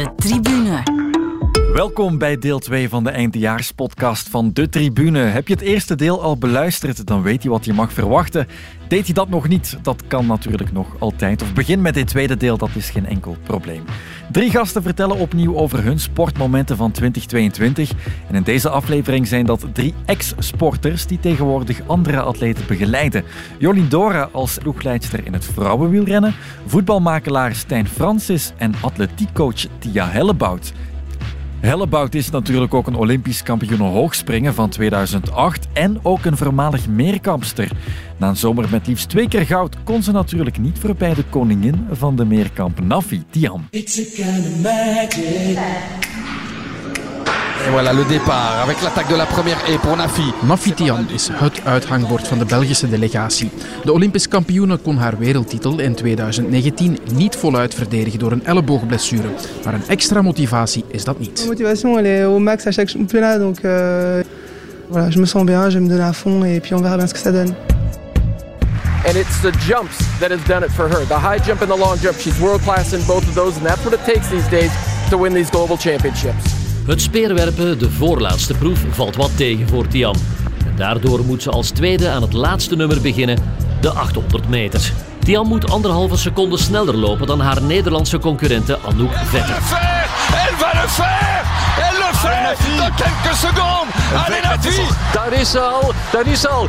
De tribune. Welkom bij deel 2 van de eindejaarspodcast van De Tribune. Heb je het eerste deel al beluisterd, dan weet je wat je mag verwachten. Deed je dat nog niet? Dat kan natuurlijk nog altijd. Of begin met dit tweede deel, dat is geen enkel probleem. Drie gasten vertellen opnieuw over hun sportmomenten van 2022. En in deze aflevering zijn dat drie ex-sporters die tegenwoordig andere atleten begeleiden. Jolien Dora als ploegleidster in het vrouwenwielrennen, voetbalmakelaar Stijn Francis en atletiekcoach Tia Hellebout. Hellebout is natuurlijk ook een Olympisch kampioen hoogspringen van 2008 en ook een voormalig meerkampster. Na een zomer met liefst twee keer goud kon ze natuurlijk niet voorbij de koningin van de meerkamp, Nafi Tiam. Et voilà le départ avec l'attaque de la première et pour Nafi. Nafi Tian is het uithangbord van de Belgische delegatie. De Olympisch kampioene kon haar wereldtitel in 2019 niet voluit verdedigen door een elleboogblessure. Maar een extra motivatie is dat niet. motivation, elle est au max à chaque championnat, donc euh, voilà, je me sens bien, je vais me donner à fond et puis on verra bien ce que ça donne. and it's the jumps that has done it for her. The high jump and the long jump. She's world class in both of those, and that's what it takes these days to win these global championships. Het speerwerpen, de voorlaatste proef, valt wat tegen voor Tiam. En daardoor moet ze als tweede aan het laatste nummer beginnen, de 800 meter. Tiam moet anderhalve seconde sneller lopen dan haar Nederlandse concurrente Anouk Vetter. Elle va le faire Elle le fait dans quelques secondes Allez Nafi Daar is ze al, daar is ze al.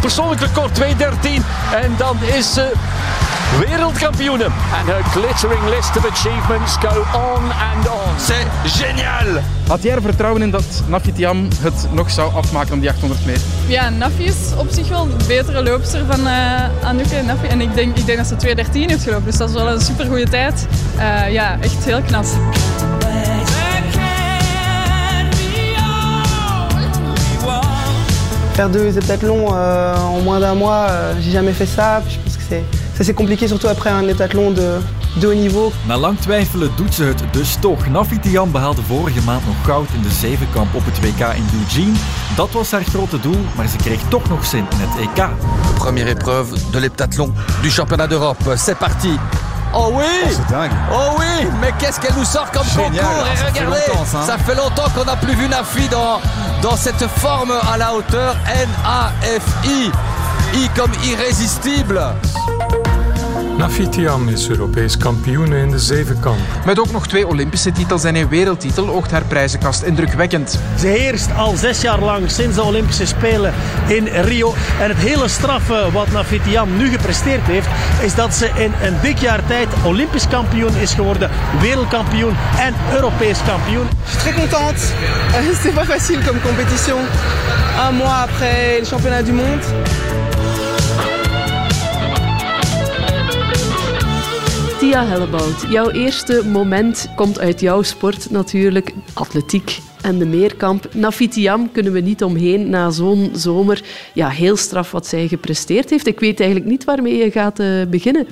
Persoonlijk record 2.13 en dan is ze wereldkampioene. And her glittering list of achievements go on and on. C'est génial Had jij er vertrouwen in dat Nafi Tiam het nog zou afmaken om die 800 meter? Ja, Nafi is op zich wel de betere loopster van eh Anouk en Nafi. En ik denk, ik denk dat ze 2.13 heeft gelopen. Dus dat is wel een supergoeie tijd. Eh, ja, echt heel knap. Faire deux heptathlons euh, en moins d'un mois, euh, j'ai jamais fait ça. Je pense que c'est c'est assez compliqué, surtout après un heptathlon de, de haut niveau. Na lang twijfelen doet ze het dus toch. Nafi Tiam behaalde vorige maand nog goud in de zevenkamp op het WK in Eugene. Dat was haar grote doel, maar ze kreeg toch nog zin in het EK. Première épreuve de l'heptathlon du championnat d'Europe. C'est parti Oh oui C'est dingue. Oh oui Mais qu'est-ce qu'elle nous sort comme Génial. concours Et Ça fait regardez ça. Ça fait longtemps qu'on n'a plus vu Nafi dans, dans cette forme à la hauteur N-A-F-I I comme irrésistible Nafi Tiam is Europees kampioen in de zevenkamp. Met ook nog twee Olympische titels en een wereldtitel oogt haar prijzenkast indrukwekkend. Ze heerst al zes jaar lang sinds de Olympische Spelen in Rio. En het hele straffe wat Nafitiam nu gepresteerd heeft, is dat ze in een dik jaar tijd Olympisch kampioen is geworden, wereldkampioen en Europees kampioen. Je suis très contente. Euh, C'était pas facile comme compétition. Un mois après le championnat du monde. Tia Hellebout, jouw eerste moment komt uit jouw sport natuurlijk, atletiek en de meerkamp. Nafitiam kunnen we niet omheen na zo'n zomer. Ja, heel straf wat zij gepresteerd heeft. Ik weet eigenlijk niet waarmee je gaat eh, beginnen.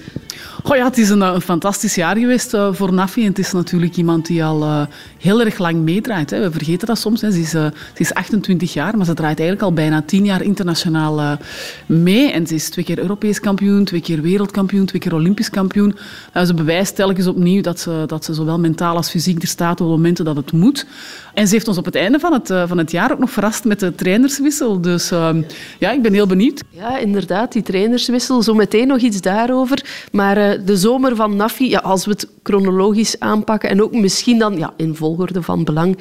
Oh ja, het is een, fantastisch jaar geweest eh, voor Nafi. En het is natuurlijk iemand die al eh, heel erg lang meedraait. Hè. We vergeten dat soms. Hè. Ze, is, eh, ze is 28 jaar, maar ze draait eigenlijk al bijna 10 jaar internationaal mee. En ze is twee keer Europees kampioen, twee keer wereldkampioen, twee keer Olympisch kampioen. Ze bewijst telkens opnieuw dat ze, dat ze zowel mentaal als fysiek er staat op momenten dat het moet. En ze heeft ons op het einde van het, van het jaar ook nog verrast met de trainerswissel. Dus eh, ja, ik ben heel benieuwd. Ja, inderdaad, die trainerswissel. Zo meteen nog iets daarover. Maar eh, de zomer van Nafi, ja, als we het chronologisch aanpakken en ook misschien dan ja, in volgorde van belang,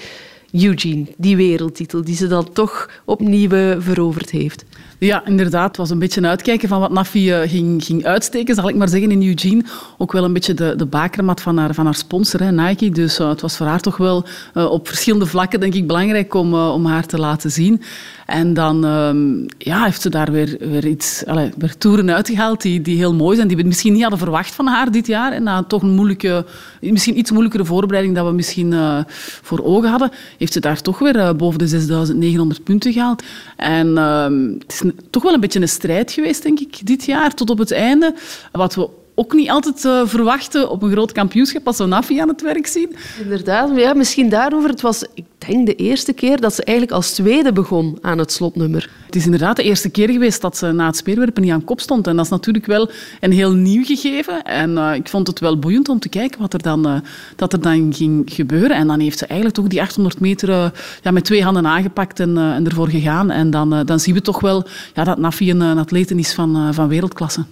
Eugene, die wereldtitel die ze dan toch opnieuw eh, veroverd heeft. Ja, inderdaad. Het was een beetje uitkijken van wat Nafi eh, ging, ging uitsteken, zal ik maar zeggen, in Eugene. Ook wel een beetje de, de bakermat van haar, van haar sponsor, Nike. Dus het was voor haar toch wel op verschillende vlakken, denk ik, belangrijk om, om haar te laten zien. En dan ehm, ja, heeft ze daar weer, weer, iets, allez, weer toeren uitgehaald die, die heel mooi zijn, die we misschien niet hadden verwacht van haar dit jaar. En na toch een moeilijke, misschien iets moeilijkere voorbereiding dan we misschien eh, voor ogen hadden, heeft ze daar toch weer eh, boven de 6900 punten gehaald. En ehm, het is toch wel een beetje een strijd geweest, denk ik, dit jaar, tot op het einde. Wat we ook niet altijd eh, verwachten op een groot kampioenschap als we Nafi aan het werk zien. Inderdaad, ja, misschien daarover. Het was, ik denk de eerste keer dat ze eigenlijk als tweede begon aan het slotnummer. Het is inderdaad de eerste keer geweest dat ze na het speerwerpen niet aan kop stond. En dat is natuurlijk wel een heel nieuw gegeven. En uh, ik vond het wel boeiend om te kijken wat er dan, uh, dat er dan ging gebeuren. En dan heeft ze eigenlijk toch die 800 meter ja, met twee handen aangepakt en, en ervoor gegaan. En dan, dan zien we toch wel ja, dat Nafi een, een atlete is van, van wereldklasse.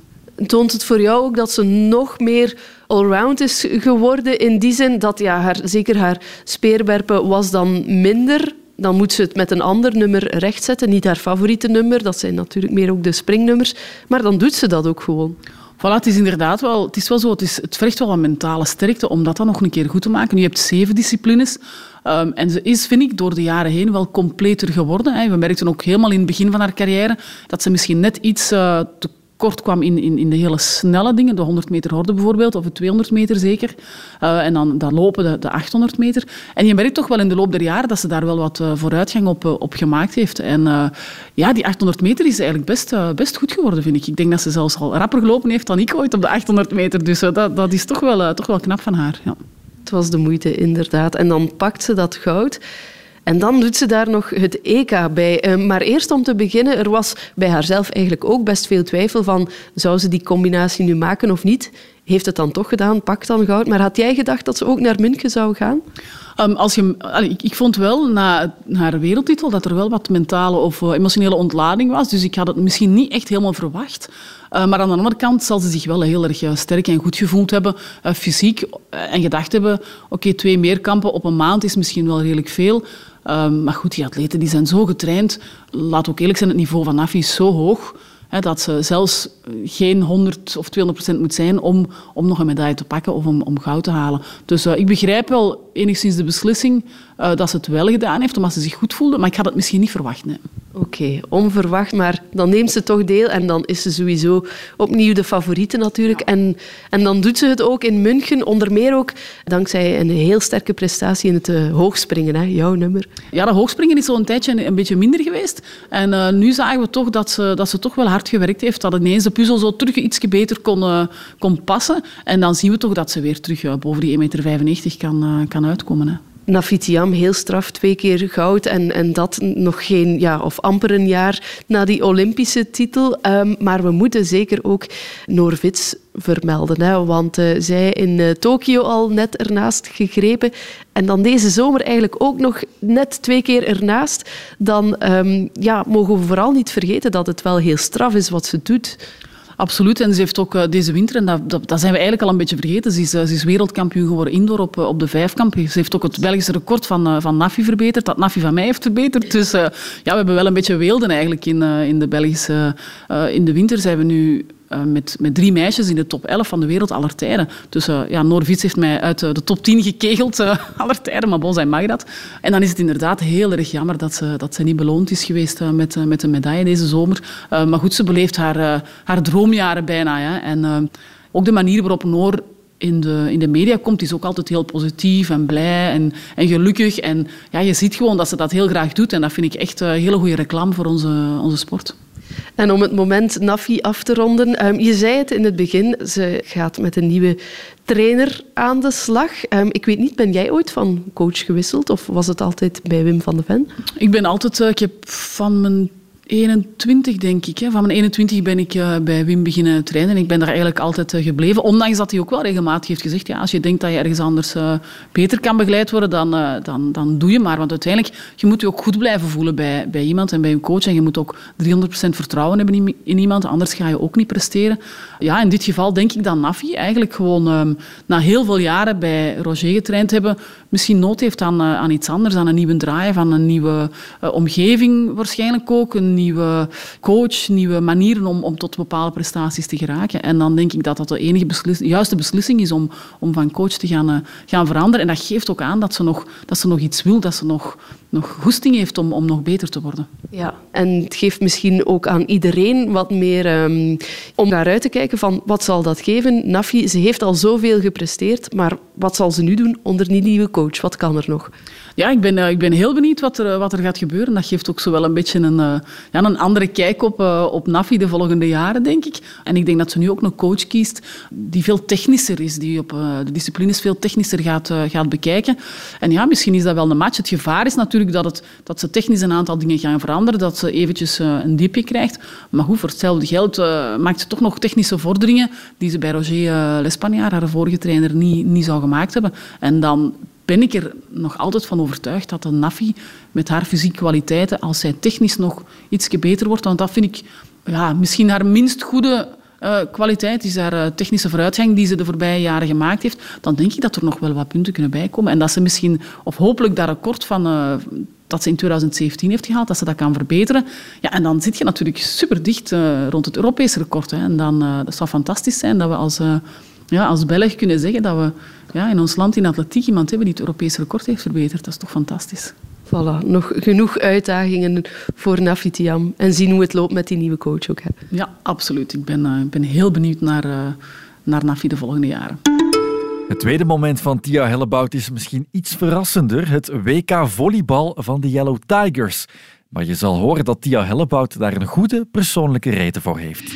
Toont het voor jou ook dat ze nog meer allround is geworden? In die zin dat ja, haar, zeker haar speerwerpen was dan minder. Dan moet ze het met een ander nummer rechtzetten. Niet haar favoriete nummer, dat zijn natuurlijk meer ook de springnummers. Maar dan doet ze dat ook gewoon. Voilà, het is inderdaad wel, het is wel zo, het, is, het vergt wel een mentale sterkte om dat dan nog een keer goed te maken. Je hebt zeven disciplines. Um, en ze is, vind ik, door de jaren heen wel completer geworden. Hè. We merkten ook helemaal in het begin van haar carrière dat ze misschien net iets uh, te kort kwam in, in, in de hele snelle dingen, de 100 meter horde bijvoorbeeld, of de 200 meter zeker. Uh, en dan, dan lopen de, de 800 meter. En je merkt toch wel in de loop der jaren dat ze daar wel wat uh, vooruitgang op, uh, op gemaakt heeft. En ja, die 800 meter is eigenlijk best, best goed geworden, vind ik. Ik denk dat ze zelfs al rapper gelopen heeft dan ik ooit op de 800 meter. Dus dat, dat is toch wel, toch wel knap van haar. Ja. Het was de moeite, inderdaad. En dan pakt ze dat goud. En dan doet ze daar nog het EK bij. Eh, maar eerst om te beginnen, er was bij haarzelf eigenlijk ook best veel twijfel van zou ze die combinatie nu maken of niet. Heeft het dan toch gedaan, pakt dan goud. Maar had jij gedacht dat ze ook naar München zou gaan? Um, als je, ik, ik, vond wel na haar wereldtitel dat er wel wat mentale of uh, emotionele ontlading was. Dus ik had het misschien niet echt helemaal verwacht. Uh, maar aan de andere kant zal ze zich wel heel erg uh, sterk en goed gevoeld hebben, fysiek. en gedacht hebben, oké, twee meerkampen op een maand is misschien wel redelijk veel. Um, maar goed, die atleten die zijn zo getraind. Laat ook eerlijk zijn, het niveau van Nafi is zo hoog dat ze zelfs geen 100 of 200 procent moet zijn om, om nog een medaille te pakken of om, om goud te halen. Dus uh, ik begrijp wel enigszins de beslissing uh, dat ze het wel gedaan heeft, omdat ze zich goed voelde, maar ik had het misschien niet verwacht. Nee. Oké, okay, onverwacht, maar dan neemt ze toch deel en dan is ze sowieso opnieuw de favoriete natuurlijk. Ja. En, en dan doet ze het ook in München, onder meer ook dankzij een heel sterke prestatie in het uh, hoogspringen, hè, jouw nummer. Ja, dat hoogspringen is al een tijdje een, beetje minder geweest. En uh, nu zagen we toch dat ze, dat ze toch wel hard gewerkt heeft, dat ineens de puzzel zo terug iets beter kon, uh, kon passen. En dan zien we toch dat ze weer terug boven die 1,95 meter kan, kan uitkomen. Hè. Nafitiam, heel straf, twee keer goud en, en dat nog geen, ja, of amper een jaar na die Olympische titel. Um, maar we moeten zeker ook Norvits vermelden, hè, want uh, zij in uh, Tokio al net ernaast gegrepen en dan deze zomer eigenlijk ook nog net twee keer ernaast. Dan um, ja, mogen we vooral niet vergeten dat het wel heel straf is wat ze doet. Absoluut. En ze heeft ook uh, deze winter, en dat, dat, zijn we eigenlijk al een beetje vergeten, ze is, uh, ze is wereldkampioen geworden indoor op, uh, op de vijfkamp. Ze heeft ook het Belgische record van, van Nafi verbeterd, dat Nafi van mij heeft verbeterd. Dus ja, we hebben wel een beetje weelden eigenlijk in, in de Belgische... in de winter zijn we nu met, met drie meisjes in de top 11 van de wereld aller tijden. Dus uh, ja, heeft mij uit uh, de top 10 gekegeld aller tijden, maar bon, zij mag dat. En dan is het inderdaad heel erg jammer dat ze, dat ze niet beloond is geweest met, met een medaille deze zomer. maar goed, ze beleeft haar, haar droomjaren bijna. Ja. En ook de manier waarop Noor in de, in de media komt, is ook altijd heel positief en blij en, en gelukkig. En ja, je ziet gewoon dat ze dat heel graag doet. En dat vind ik echt een hele goede reclame voor onze, onze sport. En om het moment Nafi af te ronden, um, je zei het in het begin, ze gaat met een nieuwe trainer aan de slag. Um, ik weet niet, ben jij ooit van coach gewisseld of was het altijd bij Wim van de Ven? Ik ben altijd, uh, ik heb van mijn 21, denk ik. Hè. Van mijn 21 ben ik uh, bij Wim beginnen trainen. Ik ben daar eigenlijk altijd uh, gebleven. Ondanks dat hij ook wel regelmatig heeft gezegd... Ja, als je denkt dat je ergens anders uh, beter kan begeleid worden, dan, dan, dan doe je maar. Want uiteindelijk, je moet je ook goed blijven voelen bij, bij iemand en bij een coach. En je moet ook 300% vertrouwen hebben in, in, iemand. Anders ga je ook niet presteren. Ja, in dit geval denk ik dat Nafi eigenlijk gewoon... Um, na heel veel jaren bij Roger getraind hebben... misschien nood heeft aan, aan iets anders. Aan een nieuwe draai, van een nieuwe omgeving waarschijnlijk ook. Nieuwe coach, nieuwe manieren om, om tot bepaalde prestaties te geraken. En dan denk ik dat dat de enige juiste beslissing is om, om van coach te gaan, uh, gaan veranderen. En dat geeft ook aan dat ze nog, dat ze nog iets wil, dat ze nog, nog goesting heeft om, om nog beter te worden. Ja, en het geeft misschien ook aan iedereen wat meer um, om naar uit te kijken van wat zal dat geven. Nafi, ze heeft al zoveel gepresteerd, maar wat zal ze nu doen onder die nieuwe coach? Wat kan er nog? Ja, ik ben, uh, ik ben heel benieuwd wat er, uh, wat er gaat gebeuren. Dat geeft ook zo wel een beetje een, uh, ja, een andere kijk op, op Nafi de volgende jaren, denk ik. En ik denk dat ze nu ook een coach kiest die veel technischer is, die op de disciplines veel technischer gaat, gaat bekijken. En ja, misschien is dat wel een match. Het gevaar is natuurlijk dat, het, dat ze technisch een aantal dingen gaan veranderen, dat ze eventjes een diepje krijgt. Maar goed, voor hetzelfde geld maakt ze toch nog technische vorderingen die ze bij Roger L'Espagnard, haar vorige trainer, niet, niet zou gemaakt hebben. En dan ben ik er nog altijd van overtuigd dat de Nafi met haar fysieke kwaliteiten, als zij technisch nog iets beter wordt, want dat vind ik ja, misschien haar minst goede uh, kwaliteit, is haar uh, technische vooruitgang die ze de voorbije jaren gemaakt heeft, dan denk ik dat er nog wel wat punten kunnen bijkomen. En dat ze misschien, of hopelijk dat record van, uh, dat ze in 2017 heeft gehaald, dat ze dat kan verbeteren. Ja, en dan zit je natuurlijk super dicht rond het Europese record. Hè. En dan, dat zou fantastisch zijn dat we als ja, als Belg kunnen zeggen dat we ja, in ons land in atletiek iemand hebben die het Europese record heeft verbeterd. Dat is toch fantastisch. Voilà, nog genoeg uitdagingen voor Nafitiam. En zien hoe het loopt met die nieuwe coach ook. Hè. Ja, absoluut. Ik ben, uh, ben heel benieuwd naar, uh, naar Nafi de volgende jaren. Het tweede moment van Tia Hellebout is misschien iets verrassender. Het WK volleybal van de Yellow Tigers. Maar je zal horen dat Tia Hellebout daar een goede persoonlijke reden voor heeft.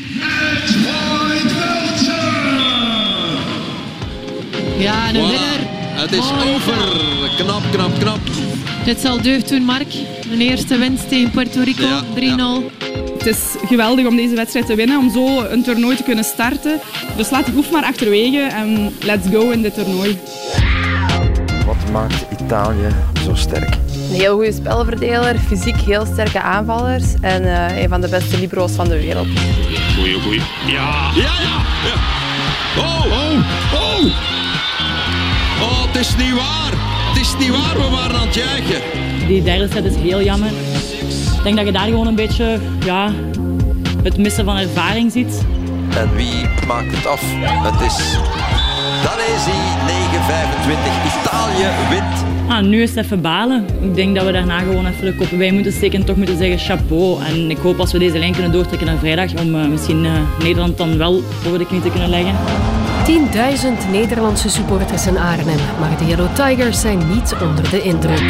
Ja, een voilà. winnaar. Het is oh, over. Knap, knap, knap. Dit zal deugd doen, Mark. Een eerste winst tegen Puerto Rico, ja, 3-0. Ja. Het is geweldig om deze wedstrijd te winnen, om zo een toernooi te kunnen starten. Dus laat die oef maar achterwege en let's go in dit toernooi. Wat maakt Italië zo sterk? Een heel goede spelverdeler, fysiek heel sterke aanvallers en uh, een van de beste libro's van de wereld. Goeie, goeie. Ja! Ja, ja! ja. Oh, oh, oh! Oh, het is niet waar. Het is niet waar, we waren aan het juichen. Die derde set is heel jammer. Ik denk dat je daar gewoon een beetje ja, het missen van ervaring ziet. En wie maakt het af? Het is Danesi 9-25. Italië wint. Ah, nu is het even balen. Ik denk dat we daarna gewoon even de koppen bij moeten steken en toch moeten zeggen chapeau. En ik hoop als we deze lijn kunnen doortrekken naar vrijdag om uh, misschien uh, Nederland dan wel over de knie te kunnen leggen. 10.000 Nederlandse supporters in Arnhem, maar de Yellow Tigers zijn niet onder de indruk.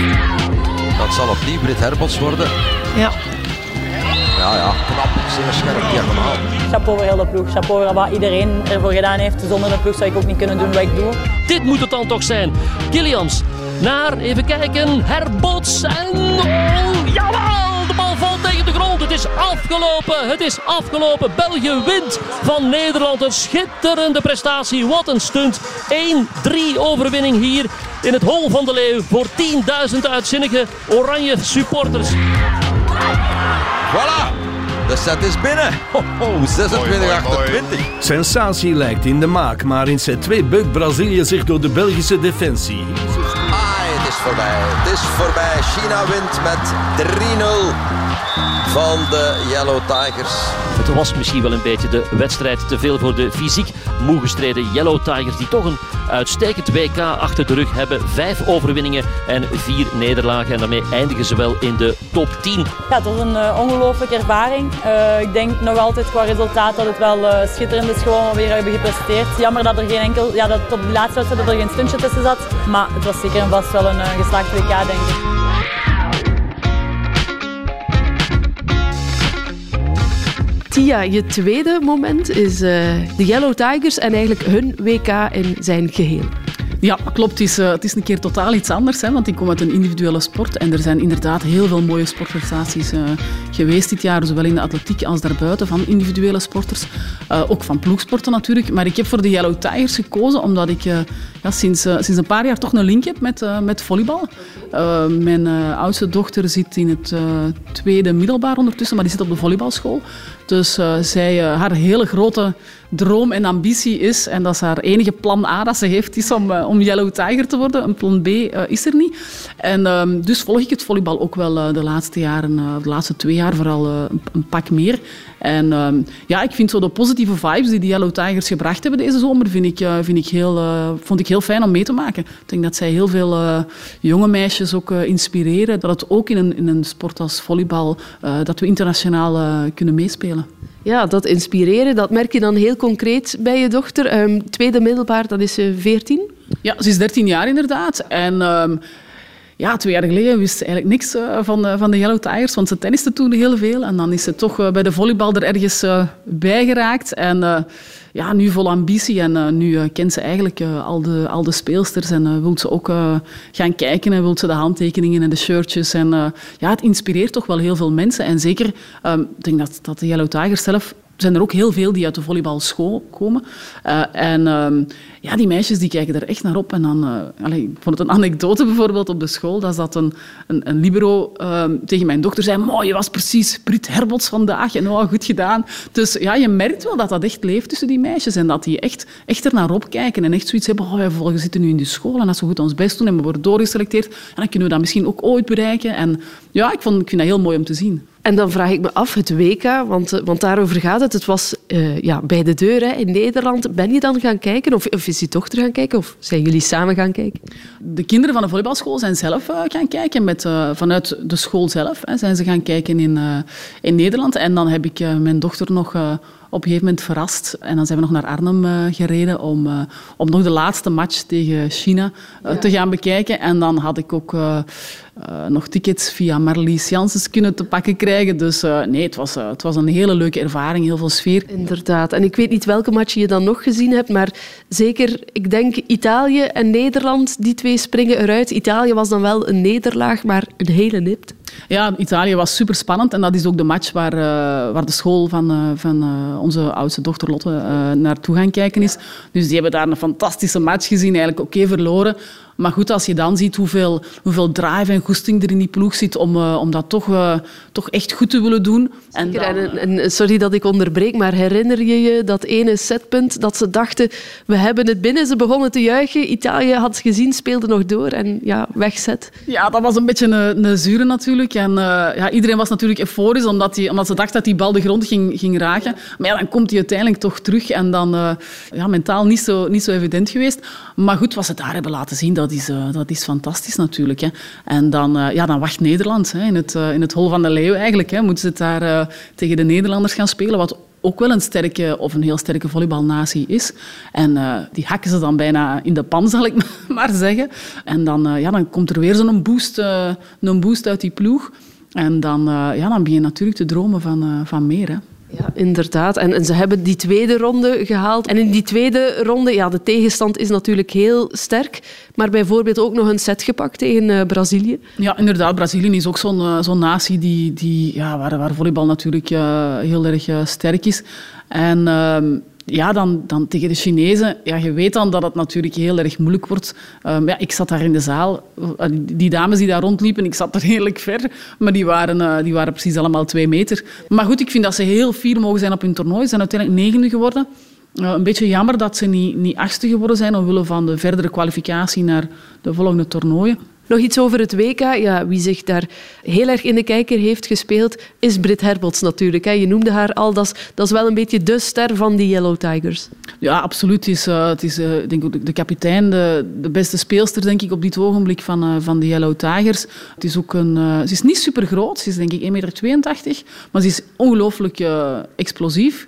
Dat zal opnieuw Brit Herbots worden. Ja. Ja, ja, knap, zeer scherp, diagonaal. Chapeau voor heel de ploeg, chapeau voor wat iedereen ervoor gedaan heeft. Zonder de ploeg zou ik ook niet kunnen doen wat ik doe. Dit moet het dan toch zijn. Kilians naar, even kijken, Herbots en... Oh, jawel! Het is afgelopen. Het is afgelopen. België wint van Nederland. Een schitterende prestatie. Wat een stunt. 1-3 overwinning hier in het Hol van de Leeuw voor 10.000 uitzinnige oranje supporters. Voilà! De set is binnen. Ho, ho 26, 28. Sensatie lijkt in de maak, maar in set 2 bukt Brazilië zich door de Belgische defensie. Ah, het is voorbij. Het is voorbij. China wint met 3-0 van de Yellow Tigers. Het was misschien wel een beetje de wedstrijd te veel voor de fysiek moe gestreden Yellow Tigers, die toch een uitstekend WK achter de rug hebben. Vijf overwinningen en vier nederlagen. En daarmee eindigen ze wel in de top 10. Ja, het was een uh, ongelooflijke ervaring. Uh, ik denk nog altijd qua resultaat dat het wel uh, schitterend is gewoon weer hebben gepresteerd. Jammer dat er geen enkel, ja, dat op de laatste wedstrijd er geen stuntje tussen zat. Maar het was zeker en vast wel een geslaagd WK, denk ik. Tia, je tweede moment is uh, de Yellow Tigers en eigenlijk hun WK in zijn geheel. Ja, klopt. Het is, uh, het is een keer totaal iets anders, hè, want ik kom uit een individuele sport en er zijn inderdaad heel veel mooie sportprestaties uh, geweest dit jaar, zowel in de atletiek als daarbuiten van individuele sporters, ook van ploegsporten natuurlijk. Maar ik heb voor de Yellow Tigers gekozen omdat ik ja, sinds, sinds een paar jaar toch een link heb met, met volleybal. mijn oudste dochter zit in het tweede middelbaar ondertussen, maar die zit op de volleybalschool. Dus zij, haar hele grote droom en ambitie is, en dat is haar enige plan A dat ze heeft, is om, uh, om Yellow Tiger te worden. Een plan B is er niet. En um, dus volg ik het volleybal ook wel de laatste jaren, de laatste twee jaar vooral een, pak meer. En um, ja, ik vind zo de positieve vibes die de Yellow Tigers gebracht hebben deze zomer, vind ik, vind ik heel, vond ik heel fijn om mee te maken. Ik denk dat zij heel veel jonge meisjes ook inspireren. Dat het ook in een, in een sport als volleybal, dat we internationaal kunnen meespelen. Ja, dat inspireren, dat merk je dan heel concreet bij je dochter. Um, tweede middelbaar, dat is ze 14? Ja, ze is 13 jaar inderdaad. En um, ja, twee jaar geleden wist ze eigenlijk niks uh, van, uh, van de Yellow Tigers, want ze tenniste toen heel veel. En dan is ze toch uh, bij de volleybal er ergens bij geraakt. En ja, nu vol ambitie. En nu kent ze eigenlijk al, de, al de speelsters en wil ze ook gaan kijken en wil ze de handtekeningen en de shirtjes. En ja, het inspireert toch wel heel veel mensen. En zeker, um, ik denk dat, dat de Yellow Tigers zelf zijn er ook heel veel die uit de volleybalschool komen. Uh, en uh, ja, die meisjes die kijken er echt naar op. En dan, allez, ik vond het een anekdote bijvoorbeeld op de school. Dat zat een, een, een libero ehm, tegen mijn dochter zei, mooi, je was precies Brit Herbots vandaag. En oh, goed gedaan. Dus ja, je merkt wel dat dat echt leeft tussen die meisjes. En dat die echt, echt er naar opkijken. En echt zoiets hebben, oh, wij volgens zitten nu in die school. En als we goed ons best doen en we worden doorgeselecteerd, dan kunnen we dat misschien ook ooit bereiken. En ja, ik, vond, ik vind dat heel mooi om te zien. En dan vraag ik me af, het WK, want, eh, want daarover gaat het. Het was uh, ja, bij de deur hè, in Nederland. Ben je dan gaan kijken? Of, is je dochter gaan kijken? Of zijn jullie samen gaan kijken? De kinderen van de volleybalschool zijn zelf uh, gaan kijken. Met, uh, vanuit de school zelf hè, zijn ze gaan kijken in, in Nederland. En dan heb ik mijn dochter nog op een gegeven moment verrast. En dan zijn we nog naar Arnhem uh, gereden om, uh, om nog de laatste match tegen China uh, ja. te gaan bekijken. En dan had ik ook nog tickets via Marlies Janssens kunnen te pakken krijgen. Dus nee, het was, het was een hele leuke ervaring, heel veel sfeer. Inderdaad. En ik weet niet welke match je dan nog gezien hebt, maar zeker, ik denk Italië en Nederland, die twee springen eruit. Italië was dan wel een nederlaag, maar een hele nipt. Ja, Italië was super spannend en dat is ook de match waar, uh, waar de school van, uh, van uh, onze oudste dochter Lotte naartoe gaan kijken is. Dus die hebben daar een fantastische match gezien, eigenlijk oké okay, verloren. Maar goed, als je dan ziet hoeveel, hoeveel drive en goesting er in die ploeg zit om, uh, om dat toch, uh, toch echt goed te willen doen. En, dan, en, en, sorry dat ik onderbreek, maar herinner je je dat ene setpunt dat ze dachten, we hebben het binnen. Ze begonnen te juichen. Italië had gezien, speelde nog door en ja, wegzet. Ja, dat was een beetje een, een zure natuurlijk. En ja, iedereen was natuurlijk euforisch omdat, die, omdat ze dachten dat die bal de grond ging, ging raken. Maar ja, dan komt hij uiteindelijk toch terug en dan ja, mentaal niet zo, niet zo evident geweest. Maar goed, wat ze daar hebben laten zien, dat dat is, uh, dat is fantastisch natuurlijk. Hè. En dan, uh, ja, dan wacht Nederland hè, in, het, uh, in het hol van de leeuw eigenlijk. Hè. Moeten ze het daar tegen de Nederlanders gaan spelen, wat ook wel een sterke of een heel sterke volleybalnatie is. En die hakken ze dan bijna in de pan, zal ik maar zeggen. En dan, ja, dan komt er weer zo'n boost, een boost uit die ploeg. En dan, ja, dan begin je natuurlijk te dromen van, van meer. Hè. Ja, inderdaad. En, en, ze hebben die tweede ronde gehaald. En in die tweede ronde, ja, de tegenstand is natuurlijk heel sterk. Maar bijvoorbeeld ook nog een set gepakt tegen uh, Brazilië. Ja, inderdaad. Brazilië is ook zo'n uh, zo'n natie die, die, ja, waar, waar volleybal natuurlijk uh, heel erg sterk is. En ehm, ja, dan, dan tegen de Chinezen, ja, je weet dan dat het natuurlijk heel erg moeilijk wordt. Um, ja, ik zat daar in de zaal, die dames die daar rondliepen, ik zat er redelijk ver, maar die waren, uh, die waren precies allemaal twee meter. Maar goed, ik vind dat ze heel fier mogen zijn op hun toernooi. Ze zijn uiteindelijk negende geworden. Uh, een beetje jammer dat ze niet, niet achtste geworden zijn omwille van de verdere kwalificatie naar de volgende toernooien. Nog iets over het WK. Ja, wie zich daar heel erg in de kijker heeft gespeeld, is Brit Herbots natuurlijk. Je noemde haar al, dat is, dat is wel een beetje de ster van die Yellow Tigers. Ja, absoluut. Is, het is uh, denk ik, de kapitein, de, de beste speelster denk ik, op dit ogenblik van, uh, van de Yellow Tigers. Het is ook een, ze is niet super groot, ze is denk ik 1,82 meter, maar ze is ongelooflijk explosief.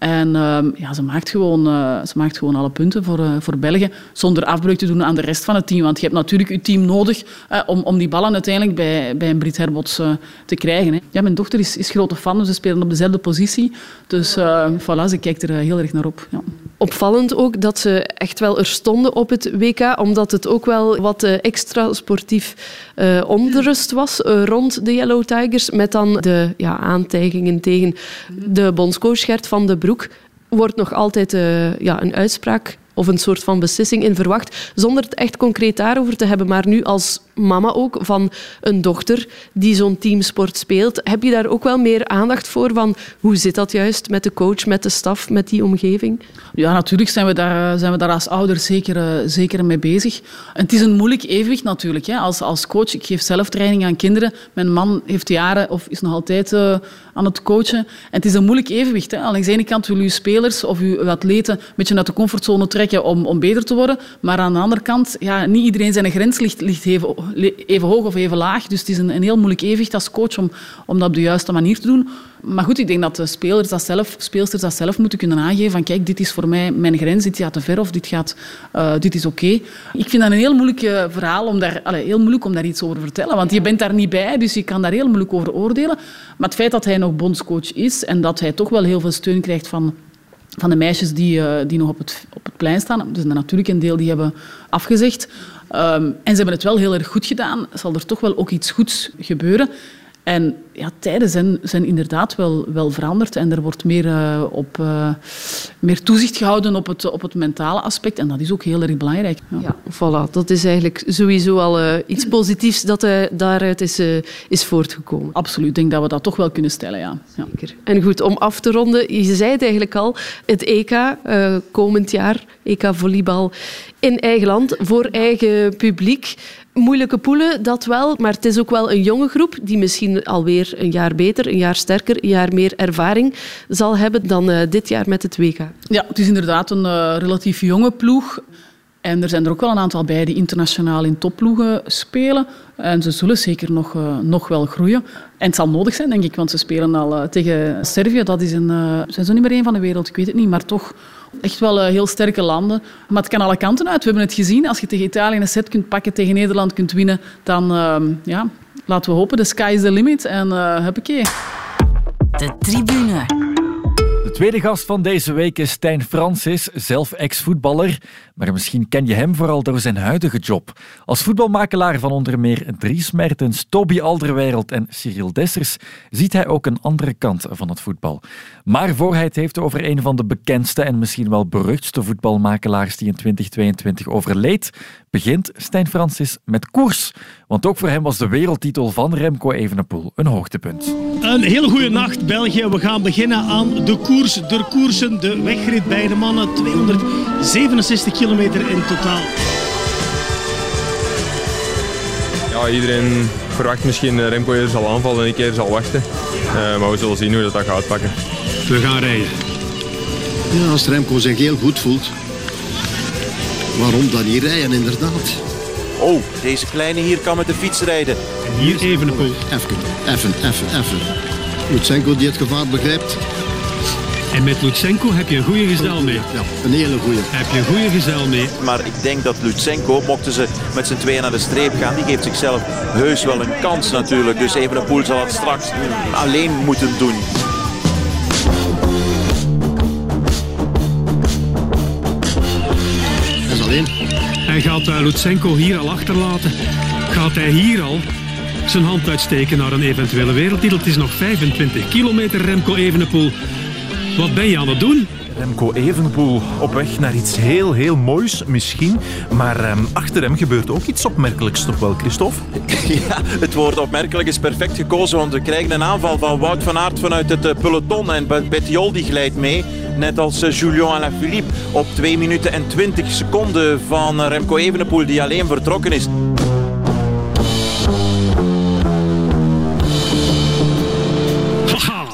En uh, ja, ze, maakt gewoon, uh, ze maakt gewoon alle punten voor, uh, voor België, zonder afbreuk te doen aan de rest van het team. Want je hebt natuurlijk je team nodig om, om die ballen uiteindelijk bij, bij een Brit Herbots te krijgen. Hè. Ja, mijn dochter is, is grote fan, dus ze spelen op dezelfde positie. Dus voilà, ze kijkt er heel erg naar op. Ja. Opvallend ook dat ze echt wel er stonden op het WK, omdat het ook wel wat extra sportief onrust was rond de Yellow Tigers, met dan de ja, aantijgingen tegen de bondscoach Gert van de Broek wordt nog altijd uh, ja, een uitspraak of een soort van beslissing in verwacht, zonder het echt concreet daarover te hebben. Maar nu als mama ook van een dochter die zo'n teamsport speelt, heb je daar ook wel meer aandacht voor van hoe zit dat juist met de coach, met de staf, met die omgeving? Ja, natuurlijk zijn we daar, zijn we daar als ouders zeker, eh, zeker mee bezig. Het is een moeilijk evenwicht natuurlijk. Hè. Als, als coach, ik geef zelf training aan kinderen. Mijn man heeft jaren of is nog altijd aan het coachen. En het is een moeilijk evenwicht. Hè. Aan de ene kant wil je spelers of uw atleten een beetje uit de comfortzone trekken om, om beter te worden. Maar aan de andere kant, ja, niet iedereen zijn grens ligt, ligt even, even hoog of even laag. Dus het is een, een heel moeilijk evenwicht als coach om, om dat op de juiste manier te doen. Maar goed, ik denk dat de spelers dat zelf, speelsters dat zelf moeten kunnen aangeven. Van kijk, dit is voor mij mijn grens, dit gaat te ver of dit, gaat, uh, dit is oké. Ik vind dat een heel moeilijk uh, verhaal om daar, allez, heel moeilijk om daar iets over te vertellen. Want je bent daar niet bij, dus je kan daar heel moeilijk over oordelen. Maar het feit dat hij nog bondscoach is en dat hij toch wel heel veel steun krijgt van van de meisjes die, uh, die nog op het, op het plein staan. Dus natuurlijk een deel die hebben afgezegd. Um, en ze hebben het wel heel erg goed gedaan. Zal er toch wel ook iets goeds gebeuren. En ja, tijden zijn, zijn inderdaad wel, wel veranderd en er wordt meer, uh, op, uh, meer toezicht gehouden op het, op het mentale aspect. En dat is ook heel erg belangrijk. Ja, ja voilà. Dat is eigenlijk sowieso al uh, iets positiefs dat daaruit is, is voortgekomen. Absoluut. Ik denk dat we dat toch wel kunnen stellen, ja. ja. Zeker. En goed, om af te ronden, je zei het eigenlijk al, het EK komend jaar, EK volleybal in eigen land, voor eigen publiek. Moeilijke poelen, dat wel. Maar het is ook wel een jonge groep die misschien alweer een jaar beter, een jaar sterker, een jaar meer ervaring zal hebben dan uh, dit jaar met het WK. Ja, het is inderdaad een uh, relatief jonge ploeg. En er zijn er ook wel een aantal bij die internationaal in topploegen spelen. En ze zullen zeker nog, uh, nog wel groeien. En het zal nodig zijn, denk ik, want ze spelen al uh, tegen Servië. Dat is een, uh, zijn ze niet meer één van de wereld, ik weet het niet, maar toch echt wel heel sterke landen. Maar het kan alle kanten uit. We hebben het gezien. Als je tegen Italië een set kunt pakken, tegen Nederland kunt winnen, dan ehm, ja, laten we hopen, de sky is the limit. En uh, huppakee. De tribune. De tweede gast van deze week is Stijn Francis, zelf ex-voetballer. Maar misschien ken je hem vooral door zijn huidige job. Als voetbalmakelaar van onder meer Dries Mertens, Toby Alderweireld en Cyril Dessers ziet hij ook een andere kant van het voetbal. Maar voor hij het heeft over een van de bekendste en misschien wel beruchtste voetbalmakelaars die in 2022 overleed, begint Stijn Francis met koers. Want ook voor hem was de wereldtitel van Remco Evenepoel een hoogtepunt. Een hele goede nacht, België. We gaan beginnen aan de koers. De koersen, de wegrit bij de mannen. 267 kilometer in totaal. Ja, iedereen verwacht misschien Remco eerder zal aanvallen en ik keer zal wachten. Uh, maar we zullen zien hoe dat, dat gaat uitpakken. We gaan rijden. Ja, als Remco zich heel goed voelt, waarom dan niet rijden inderdaad? Oh, deze kleine hier kan met de fiets rijden. En hier even een poel. Even, even, even, even. Lutsenko die het gevaar begrijpt. En met Lutsenko heb je een goede gezel mee. Ja, een hele goede. Heb je een goede gezel mee. Maar ik denk dat Lutsenko, mochten ze met z'n tweeën naar de streep gaan, die geeft zichzelf heus wel een kans natuurlijk. Dus Evenepoel zal het straks alleen moeten doen. Hij gaat uh, Lutsenko hier al achterlaten. Gaat hij hier al zijn hand uitsteken naar een eventuele wereldtitel? Het is nog 25 kilometer, Remco Evenepoel. Wat ben je aan het doen? Remco Evenepoel op weg naar iets heel, heel moois misschien. Maar um, achter hem gebeurt ook iets opmerkelijks toch wel, Christophe? Ja, het woord opmerkelijk is perfect gekozen, want we krijgen een aanval van Wout van Aert vanuit het uh, peloton. En Bettiol die glijdt mee, net als uh, Julien Alaphilippe, op 2 minuten en 20 seconden van uh, Remco Evenepoel, die alleen vertrokken is.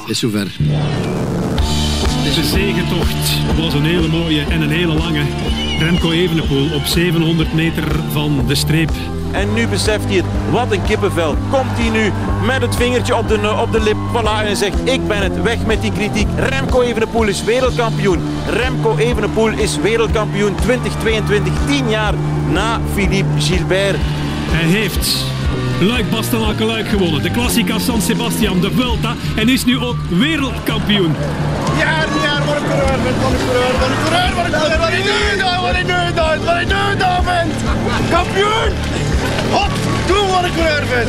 Is zover. De zegentocht was een hele mooie en een hele lange. Remco Evenepoel op 700 meter van de streep. En nu beseft hij het. Wat een kippenvel. Komt hij nu met het vingertje op de, op de lip. En zegt, ik ben het. Weg met die kritiek. Remco Evenepoel is wereldkampioen. Remco Evenepoel is wereldkampioen 2022. 10 jaar na Philippe Gilbert. Hij heeft Luik Bastenaken Luik gewonnen. De Classica San Sebastian, de Vuelta. En is nu ook wereldkampioen. Wat coureur, coureur, coureur, coureur, ik nu doe, wat nu doe, wat ik nu doe, ben. Kampioen! Hop, doe wat ik coureur ben.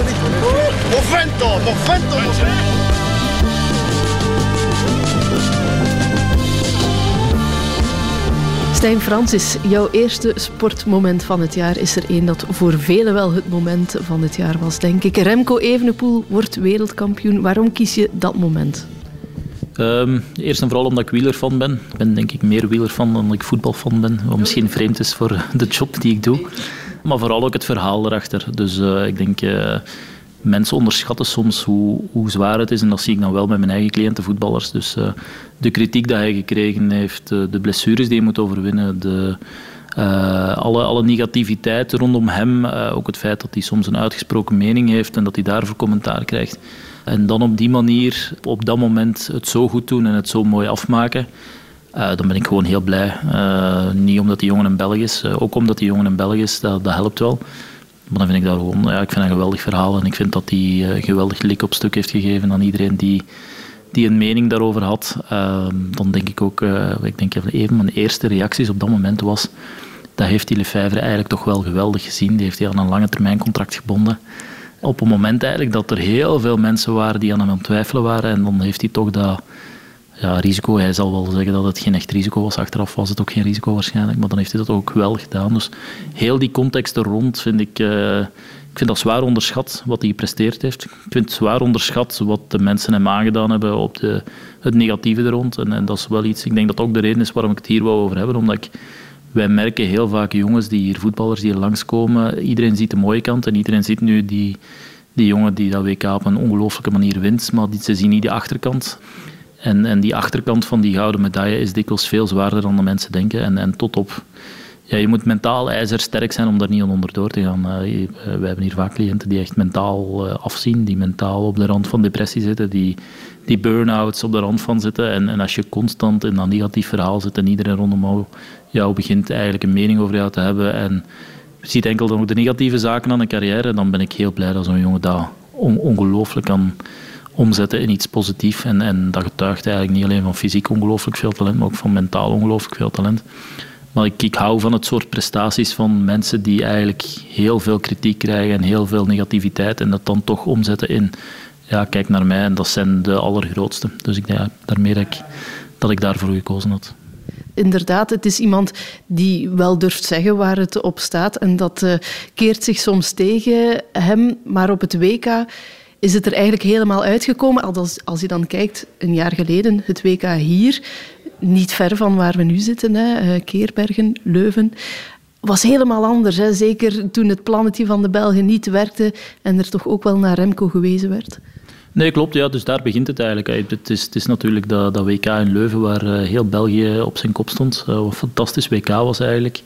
Movento, movento, movento. Stijn Francis, jouw eerste sportmoment van het jaar is er één dat voor velen wel het moment van het jaar was, denk ik. Remco Evenepoel wordt wereldkampioen. Waarom kies je dat moment? Um, eerst en vooral omdat ik wielerfan ben. Ik ben denk ik meer wielerfan dan ik voetbalfan ben. Wat misschien vreemd is voor de job die ik doe. Maar vooral ook het verhaal erachter. Dus uh, ik denk... Uh, mensen onderschatten soms hoe, hoe zwaar het is. En dat zie ik dan wel met mijn eigen cliënten, voetballers. Dus eh, de kritiek die hij gekregen heeft, de blessures die hij moet overwinnen, de, alle, alle negativiteit rondom hem. ook het feit dat hij soms een uitgesproken mening heeft en dat hij daarvoor commentaar krijgt. En dan op die manier, op dat moment, het zo goed doen en het zo mooi afmaken. dan ben ik gewoon heel blij. niet omdat die jongen een Belg is, ook omdat die jongen een Belg is, dat, dat helpt wel. Maar dan vind ik dat gewoon, ja, ik vind een geweldig verhaal en ik vind dat hij uh, geweldig lik op stuk heeft gegeven aan iedereen die, die een mening daarover had. Uh, dan denk ik ook, ik denk even mijn eerste reacties op dat moment was, dat heeft die Lefebvre eigenlijk toch wel geweldig gezien. Die heeft hij aan een lange termijn contract gebonden. Op een moment eigenlijk dat er heel veel mensen waren die aan hem aan het twijfelen waren en dan heeft hij toch dat ja, risico. Hij zal wel zeggen dat het geen echt risico was. Achteraf was het ook geen risico waarschijnlijk. Maar dan heeft hij dat ook wel gedaan. Dus heel die context er rond vind ik... Uh, ik vind dat zwaar onderschat wat hij gepresteerd heeft. Ik vind het zwaar onderschat wat de mensen hem aangedaan hebben op de, het negatieve er rond. En, en, dat is wel iets... Ik denk dat ook de reden is waarom ik het hier wou over hebben. Omdat ik... Wij merken heel vaak jongens die hier, voetballers die hier langskomen. Iedereen ziet de mooie kant en iedereen ziet nu die, die jongen die dat WK op een ongelooflijke manier wint. Maar ze zien niet de achterkant. En, en die achterkant van die gouden medaille is dikwijls veel zwaarder dan de mensen denken. En, en tot op... Ja, je moet mentaal ijzersterk zijn om daar niet onderdoor te gaan. We hebben hier vaak cliënten die echt mentaal uh, afzien, die mentaal op de rand van depressie zitten, die, die burn-outs op de rand van zitten. En, en als je constant in dat negatief verhaal zit en iedereen rondom jou begint eigenlijk een mening over jou te hebben en ziet enkel dan ook de negatieve zaken aan een carrière, dan ben ik heel blij dat zo'n jongen dat on ongelooflijk kan omzetten in iets positiefs. En, en dat getuigt eigenlijk niet alleen van fysiek ongelooflijk veel talent, maar ook van mentaal ongelooflijk veel talent. Maar ik, ik hou van het soort prestaties van mensen die eigenlijk heel veel kritiek krijgen en heel veel negativiteit en dat dan toch omzetten in, ja, kijk naar mij en dat zijn de allergrootste. Dus ik denk ja, daarmee dat ik, dat ik daarvoor gekozen had inderdaad, het is iemand die wel durft zeggen waar het op staat. En dat uh, keert zich soms tegen hem. Maar op het WK is het er eigenlijk helemaal uitgekomen. Als, als je dan kijkt, een jaar geleden, het WK hier, niet ver van waar we nu zitten, hè, eh, Keerbergen, Leuven, was helemaal anders. Hè. Zeker toen het plannetje van de Belgen niet werkte en er toch ook wel naar Remco gewezen werd. Nee, klopt. Ja, dus daar begint het eigenlijk. Het is, het is natuurlijk dat, dat WK in Leuven waar eh, heel België op zijn kop stond. Uh, een fantastisch WK was eigenlijk.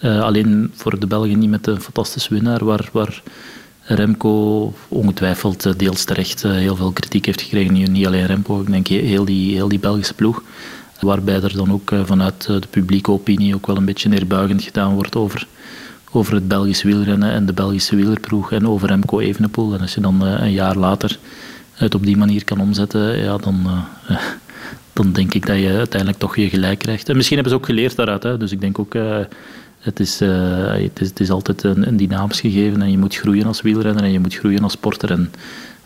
alleen voor de Belgen niet met een fantastische winnaar, waar, waar Remco ongetwijfeld eh, deels terecht eh, heel veel kritiek heeft gekregen. Niet alleen Remco, ik denk heel die, heel die Belgische ploeg. Waarbij er dan ook eh, vanuit de publieke opinie ook wel een beetje neerbuigend gedaan wordt over, over het Belgisch wielrennen en de Belgische wielerploeg en over Remco Evenepoel. En als je dan een jaar later het op die manier kan omzetten, ja, dan, dan denk ik dat je uiteindelijk toch je gelijk krijgt. En misschien hebben ze ook geleerd daaruit. Hè. Dus ik denk ook, het is, uh, het is, het is altijd een, een, dynamisch gegeven en je moet groeien als wielrenner en je moet groeien als sporter. En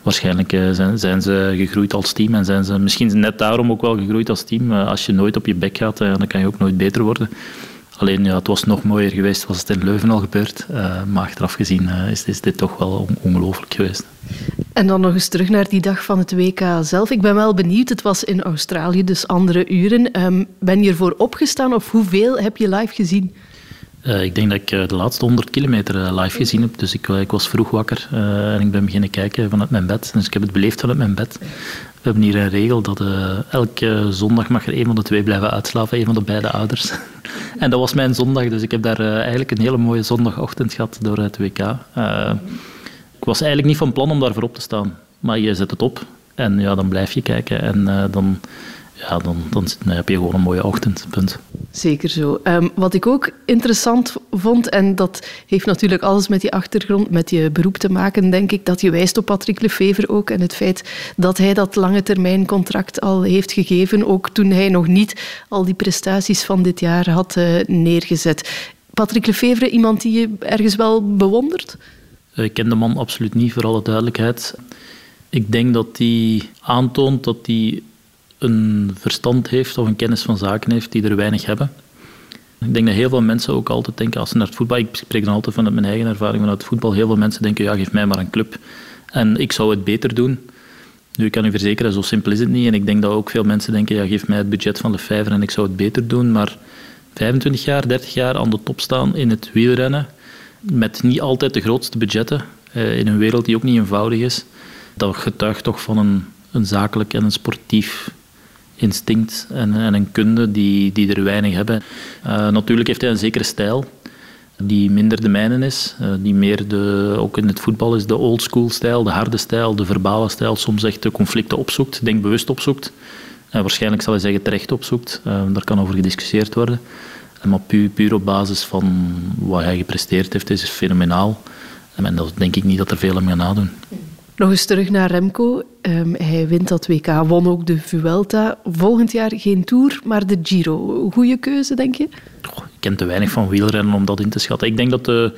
waarschijnlijk uh, zijn, zijn, ze gegroeid als team en zijn ze misschien net daarom ook wel gegroeid als team. Uh, als je nooit op je bek gaat, dan kan je ook nooit beter worden. Alleen ja, het was nog mooier geweest was het in Leuven al gebeurd. maar achteraf gezien is, is, dit toch wel ongelooflijk geweest. En dan nog eens terug naar die dag van het WK zelf. Ik ben wel benieuwd, het was in Australië, dus andere uren. Um, ben je ervoor opgestaan of hoeveel heb je live gezien? Uh, ik denk dat ik de laatste 100 kilometer live gezien heb. Dus ik, ik was vroeg wakker en ik ben beginnen kijken vanuit mijn bed. Dus ik heb het beleefd vanuit mijn bed. Hebben hier een regel dat elke zondag mag er een van de twee blijven uitslapen, een van de beide ouders. en dat was mijn zondag, dus ik heb daar eigenlijk een hele mooie zondagochtend gehad door het WK. ik was eigenlijk niet van plan om daarvoor op te staan. Maar je zet het op en ja, dan blijf je kijken en dan ja, dan, dan, heb je gewoon een mooie ochtend. Punt. Zeker zo. Um, wat ik ook interessant vond, en dat heeft natuurlijk alles met die achtergrond, met je beroep te maken, denk ik, dat je wijst op Patrick Lefevre ook en het feit dat hij dat lange termijn contract al heeft gegeven, ook toen hij nog niet al die prestaties van dit jaar had uh, neergezet. Patrick Lefevre, iemand die je ergens wel bewondert? Ik ken de man absoluut niet, voor alle duidelijkheid. Ik denk dat hij aantoont dat hij een verstand heeft of een kennis van zaken heeft die er weinig hebben. Ik denk dat heel veel mensen ook altijd denken als ze naar het voetbal... Ik spreek dan altijd vanuit mijn eigen ervaring vanuit het voetbal. Heel veel mensen denken, ja, geef mij maar een club. En ik zou het beter doen. Nu, ik kan u verzekeren, zo simpel is het niet. En ik denk dat ook veel mensen denken, ja, geef mij het budget van de vijver en ik zou het beter doen. Maar 25 jaar, 30 jaar aan de top staan in het wielrennen, met niet altijd de grootste budgetten, eh, in een wereld die ook niet eenvoudig is. Dat getuigt toch van een, een zakelijk en een sportief instinct en, en een kunde die, die er weinig hebben. Uh, natuurlijk heeft hij een zekere stijl die minder de mijne is, uh, die meer de, ook in het voetbal is de oldschool stijl, de harde stijl, de verbale stijl, soms echt de conflicten opzoekt, denk bewust opzoekt. En waarschijnlijk zal hij zeggen terecht opzoekt, uh, daar kan over gediscussieerd worden. Maar puur, op basis van wat hij gepresteerd heeft, is fenomenaal. En dat denk ik niet dat er veel aan gaan nadoen. Nog eens terug naar Remco. Um, hij wint dat WK, won ook de Vuelta. Volgend jaar geen Tour, maar de Giro. Goede keuze, denk je? Oh, ik ken te weinig van wielrennen om dat in te schatten. Ik denk dat de,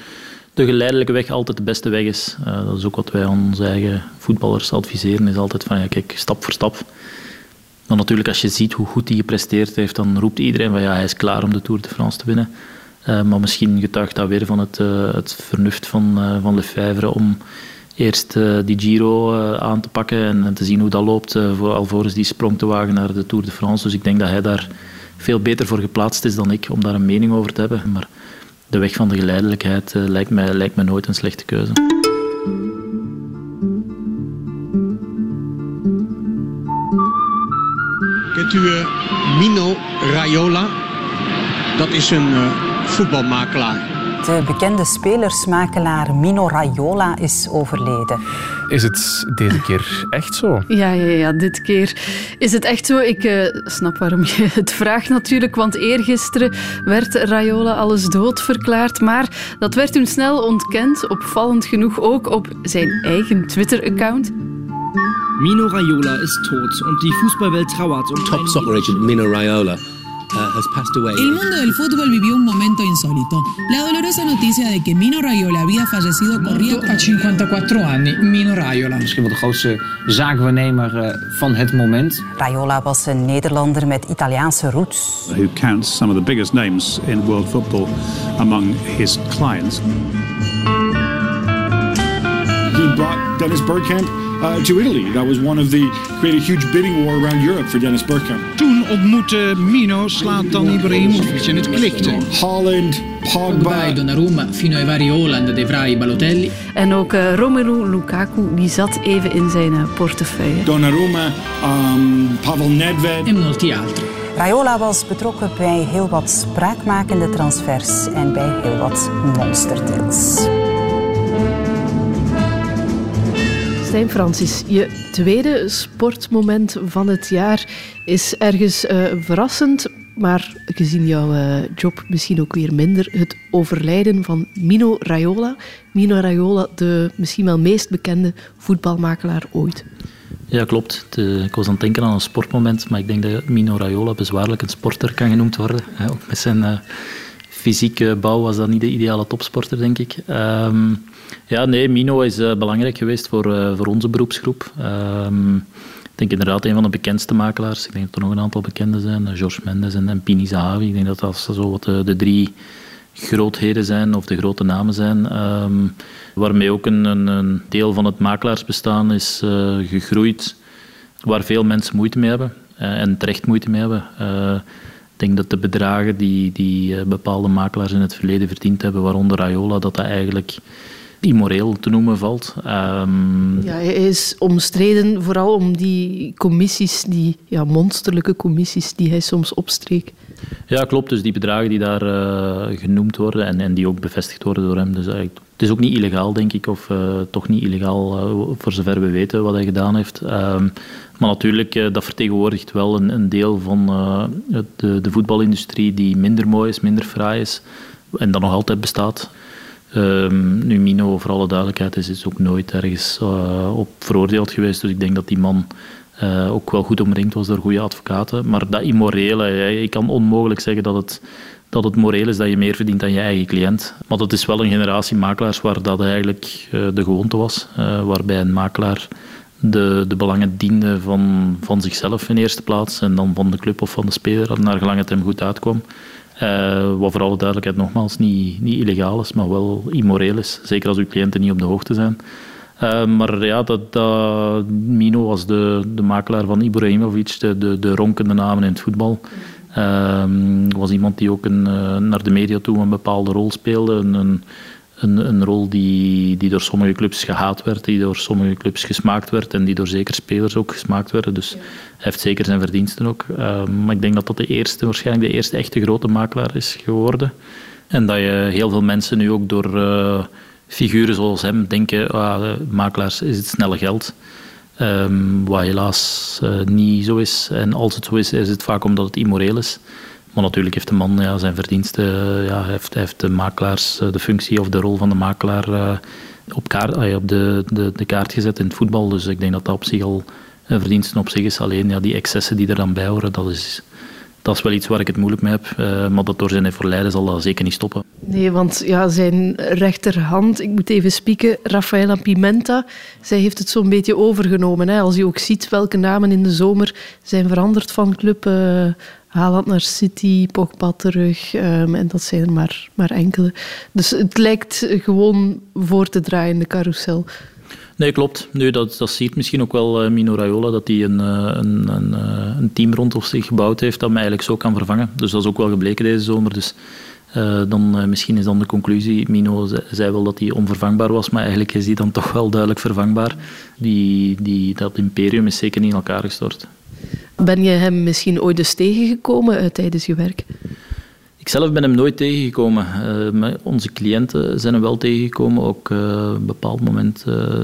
de geleidelijke weg altijd de beste weg is. Uh, dat is ook wat wij onze eigen voetballers adviseren. Is altijd van, ja, kijk, stap voor stap. Maar natuurlijk, als je ziet hoe goed hij gepresteerd heeft, dan roept iedereen van, ja, hij is klaar om de Tour de France te winnen. Uh, maar misschien getuigt dat weer van het, uh, het vernuft van, van Lefebvre om eerst uh, die Giro uh, aan te pakken en, te zien hoe dat loopt, uh, voor, alvorens die sprong te wagen naar de Tour de France. Dus ik denk dat hij daar veel beter voor geplaatst is dan ik om daar een mening over te hebben. Maar de weg van de geleidelijkheid lijkt, mij, lijkt mij nooit een slechte keuze. Kent u Mino Raiola? Dat is een voetbalmakelaar. De bekende spelersmakelaar Mino Raiola is overleden. Is het deze keer echt zo? Ja, ja, ja dit keer is het echt zo. Ik uh, snap waarom je het vraagt natuurlijk, want eergisteren werd Raiola alles dood verklaard. Maar dat werd toen snel ontkend, opvallend genoeg ook op zijn eigen Twitter-account. Mino Raiola is tot en die voetbalwelt trauert. Um Top soccer agent Mino Raiola Has passed away. El mundo del fútbol vivió un momento insólito. La dolorosa noticia de que Mino Raiola había fallecido corría a 54 anni. Mino Raiola. Misschien wel de grootste zaakwaarnemer uh, van het moment. Raiola was een Nederlander met Italiaanse roots. Who counts some of the biggest names in world football among his clients. He brought Dennis Bergkamp uh, to Italy. That was one of the created a huge bidding war around Europe for Dennis Bergkamp. Ontmoette Mino Zlatan Ibrahimovic en het klikte. Holland, Pogba. Donnarumma fino ai vari Holland, De Vrij, Balotelli. En ook uh, Romelu Lukaku, die zat even in zijn uh, portefeuille. Donnarumma, um, Pavel Nedved. En molti altri. Raiola was betrokken bij heel wat spraakmakende transfers en bij heel wat monsterdeals. Stijn Francis, je tweede sportmoment van het jaar is ergens uh, verrassend, maar gezien jouw uh, job misschien ook weer minder. Het overlijden van Mino Raiola. Mino Raiola, de misschien wel meest bekende voetbalmakelaar ooit. Ja, klopt. Ik was aan het denken aan een sportmoment, maar ik denk dat Mino Raiola bezwaarlijk een sporter kan genoemd worden. Hè, ook met zijn uh, fysieke bouw was dat niet de ideale topsporter, denk ik. Um, ja, nee, Mino is uh, belangrijk geweest voor, uh, voor onze beroepsgroep. Um, ik denk inderdaad een van de bekendste makelaars. Ik denk dat er nog een aantal bekende zijn. George Mendes en, en Pini Zahavi. Ik denk dat dat zo wat de, drie grootheden zijn, of de grote namen zijn. Um, waarmee ook een, een, deel van het makelaarsbestaan is gegroeid. Waar veel mensen moeite mee hebben. en terecht moeite mee hebben. Ik denk dat de bedragen die, die bepaalde makelaars in het verleden verdiend hebben, waaronder Raiola, dat dat eigenlijk immoreel te noemen valt. Um... Ja, hij is omstreden vooral om die commissies, die ja, monsterlijke commissies die hij soms opstreek. Ja, klopt. Dus die bedragen die daar uh, genoemd worden en, en die ook bevestigd worden door hem. Dus eigenlijk, het is ook niet illegaal, denk ik, of uh, toch niet illegaal uh, voor zover we weten wat hij gedaan heeft. Um, maar natuurlijk, dat vertegenwoordigt wel een, een deel van de, de voetbalindustrie die minder mooi is, minder fraai is en dat nog altijd bestaat. Um, nu, Mino, voor alle duidelijkheid, is, is ook nooit ergens uh, op veroordeeld geweest. Dus ik denk dat die man uh, ook wel goed omringd was door goede advocaten. Maar dat immorele, ik kan onmogelijk zeggen dat het, dat het moreel is dat je meer verdient dan je eigen cliënt. Maar dat is wel een generatie makelaars waar dat eigenlijk uh, de gewoonte was. waarbij een makelaar de, de belangen diende van, van zichzelf in eerste plaats en dan van de club of van de speler, naar gelang het hem goed uitkwam. Uh, wat voor alle duidelijkheid nogmaals niet, niet illegaal is, maar wel immoreel is. Zeker als uw cliënten niet op de hoogte zijn. Uh, maar ja, dat, Mino was de, de makelaar van Ibrahimovic, de, de, de ronkende namen in het voetbal. Uh, was iemand die ook een, naar de media toe een bepaalde rol speelde. Een, een, een, een rol die, die door sommige clubs gehaat werd, die door sommige clubs gesmaakt werd en die door zeker spelers ook gesmaakt werden. Dus hij heeft zeker zijn verdiensten ook. Ehm, maar ik denk dat dat de eerste, waarschijnlijk de eerste echte grote makelaar is geworden. En dat je heel veel mensen nu ook door uh, figuren zoals hem denken, ah, makelaars is het snelle geld. Um, wat helaas uh, niet zo is. En als het zo is, is het vaak omdat het immoreel is. Maar natuurlijk heeft de man ja, zijn verdiensten, ja, heeft, heeft de makelaars eh, de functie of de rol van de makelaar uh, op, kaart, op de, de, de, kaart gezet in het voetbal. Dus ik denk dat dat op zich al een verdienste op zich is. Alleen ja, die excessen die er dan bij horen, dat is, dat is wel iets waar ik het moeilijk mee heb. Maar dat door zijn verleiden zal dat zeker niet stoppen. Nee, want ja, zijn rechterhand, ik moet even spieken, Rafaela Pimenta, zij heeft het zo'n beetje overgenomen. Hè. Als je ook ziet welke namen in de zomer zijn veranderd van club. Haaland naar City, Pogba terug. Um, en dat zijn er maar, maar enkele. Dus het lijkt gewoon voor te draaien in de carousel. Nee, klopt. Nu, dat, dat ziet misschien ook wel uh, Mino Raiola, dat hij een, een, een, een, team rondom zich gebouwd heeft dat mij eigenlijk zo kan vervangen. Dus dat is ook wel gebleken deze zomer. Dus dan, misschien is dan de conclusie, Mino zei, zei wel dat hij onvervangbaar was, maar eigenlijk is hij dan toch wel duidelijk vervangbaar. Die, die, dat imperium is zeker niet in elkaar gestort. Ben je hem misschien ooit eens tegengekomen uh, tijdens je werk? Ik zelf ben hem nooit tegengekomen. Uh, onze cliënten zijn hem wel tegengekomen. Ook uh, op een bepaald moment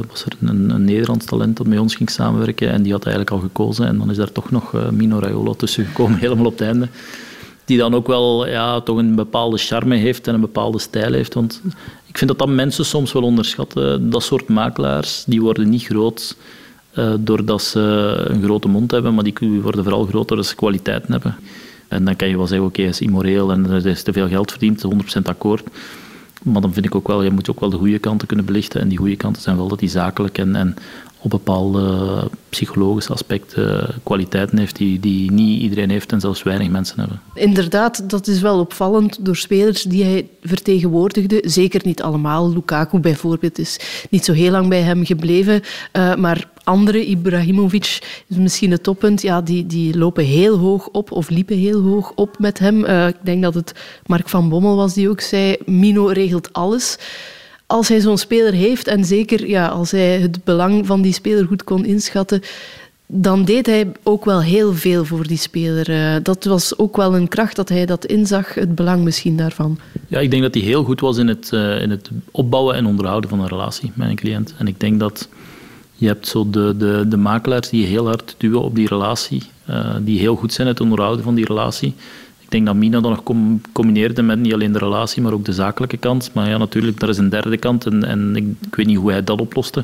was er een, een, Nederlands talent dat met ons ging samenwerken en die had eigenlijk al gekozen. En dan is daar toch nog Mino Raiola tussen gekomen, helemaal op het einde. Die dan ook wel ja, toch een bepaalde charme heeft en een bepaalde stijl heeft. Want ik vind dat dat mensen soms wel onderschatten. Dat soort makelaars, die worden niet groot uh, doordat ze een grote mond hebben, maar die worden vooral groter doordat ze kwaliteiten hebben. En dan kan je wel zeggen, oké, okay, is immoreel en er is te veel geld verdiend, 100% akkoord. Maar dan vind ik ook wel, je moet ook wel de goede kanten kunnen belichten. En die goede kanten zijn wel dat hij zakelijk en, en op bepaalde psychologische aspecten kwaliteiten heeft die, die niet iedereen heeft en zelfs weinig mensen hebben. Inderdaad, dat is wel opvallend door spelers die hij vertegenwoordigde. Zeker niet allemaal. Lukaku bijvoorbeeld is niet zo heel lang bij hem gebleven. Uh, maar andere, Ibrahimovic is misschien het toppunt, ja, die, die lopen heel hoog op of liepen heel hoog op met hem. Uh, ik denk dat het Mark van Bommel was die ook zei, Mino regelt alles als hij zo'n speler heeft, en zeker ja, als hij het belang van die speler goed kon inschatten, dan deed hij ook wel heel veel voor die speler. Uh, dat was ook wel een kracht dat hij dat inzag, het belang misschien daarvan. Ja, ik denk dat hij heel goed was in het, uh, in het opbouwen en onderhouden van een relatie met een cliënt. En ik denk dat je hebt zo de, de, de makelaars die heel hard duwen op die relatie, uh, die heel goed zijn het onderhouden van die relatie denk dat Mina dan nog combineerde met niet alleen de relatie, maar ook de zakelijke kant. Maar ja, natuurlijk, daar is een derde kant en, en ik, ik weet niet hoe hij dat oploste.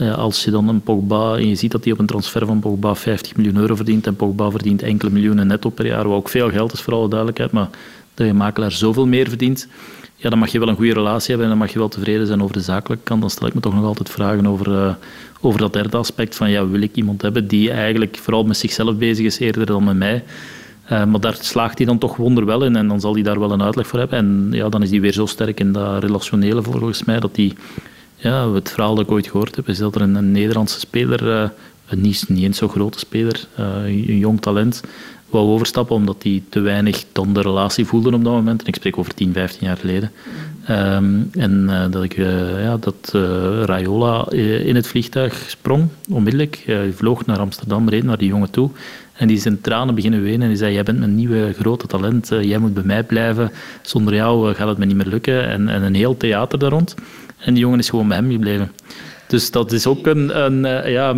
Uh, als je dan een Pogba, en je ziet dat hij op een transfer van Pogba 50 miljoen euro verdient en Pogba verdient enkele miljoenen netto per jaar, wat ook veel geld is voor alle duidelijkheid, maar dat je makelaar zoveel meer verdient, ja, dan mag je wel een goede relatie hebben en dan mag je wel tevreden zijn over de zakelijke kant. Dan stel ik me toch nog altijd vragen over, uh, over dat derde aspect van ja, wil ik iemand hebben die eigenlijk vooral met zichzelf bezig is eerder dan met mij. Uh, maar daar slaagt hij dan toch wonderwel in en dan zal hij daar wel een uitleg voor hebben. En ja, dan is hij weer zo sterk in dat relationele volgens mij dat hij, ja, het verhaal dat ik ooit gehoord heb, is dat er een, Nederlandse speler, een niet, niet eens zo grote speler, een jong talent, wou overstappen omdat hij te weinig dan de relatie voelde op dat moment. En ik spreek over 10, 15 jaar geleden. Um, en uh, dat, ik, uh, ja, dat uh, in het vliegtuig sprong, onmiddellijk. Hij vloog naar Amsterdam, reed naar die jongen toe. En die is tranen beginnen wenen en die zei, jij bent mijn nieuwe grote talent, jij moet bij mij blijven. Zonder jou gaat het me niet meer lukken. En, en een heel theater daar rond. En die jongen is gewoon bij hem gebleven. Dus dat is ook een, een ja,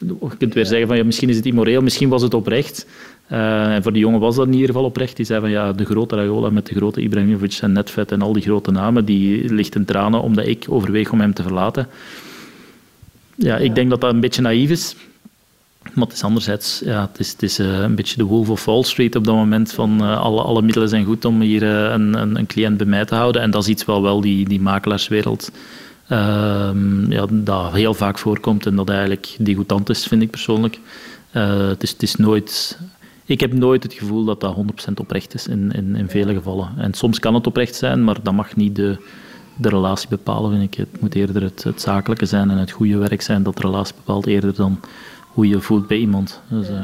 je kunt weer zeggen van ja, misschien is het immoreel, misschien was het oprecht. Uh, en voor die jongen was dat in ieder geval oprecht. Die zei van ja, de grote Raiola met de grote Ibrahimovic en Netvet en al die grote namen, die ligt in tranen omdat ik overweeg om hem te verlaten. Ja, ik denk dat dat een beetje naïef is. Maar het is anderzijds, ja, het is, het is uh, een beetje de Wolf of Wall Street op dat moment. Van uh, alle, alle middelen zijn goed om hier een, een, een, cliënt bij mij te houden. En dat is iets wel wel die, die makelaarswereld ehm, ja, dat heel vaak voorkomt en dat eigenlijk degoutant is, vind ik persoonlijk. het, is, het is nooit ik heb nooit het gevoel dat dat 100% oprecht is in, in, in vele gevallen. En soms kan het oprecht zijn, maar dat mag niet de, de relatie bepalen, vind ik. Het moet eerder het, het zakelijke zijn en het goede werk zijn dat de relatie bepaalt, eerder dan hoe je voelt bij iemand. Dus, uh...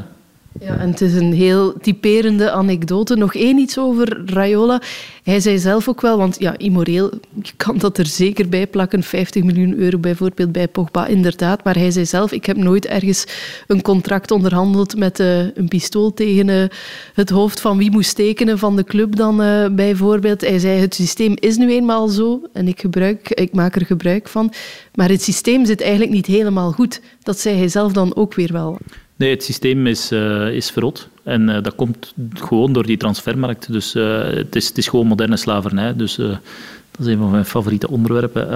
Ja, en het is een heel typerende anekdote. Nog één iets over Raiola. Hij zei zelf ook wel, want ja, immoreel, je kan dat er zeker bij plakken, 50 miljoen euro bijvoorbeeld bij Pogba, inderdaad. Maar hij zei zelf, ik heb nooit ergens een contract onderhandeld met uh, een pistool tegen uh, het hoofd van wie moest tekenen van de club dan uh, bijvoorbeeld. Hij zei, het systeem is nu eenmaal zo en ik, gebruik, ik maak er gebruik van. Maar het systeem zit eigenlijk niet helemaal goed. Dat zei hij zelf dan ook weer wel. Nee, het systeem is, uh, is verrot. En uh, dat komt gewoon door die transfermarkt. Dus uh, het, is, het is gewoon moderne slavernij. Dus dat is een van mijn favoriete onderwerpen.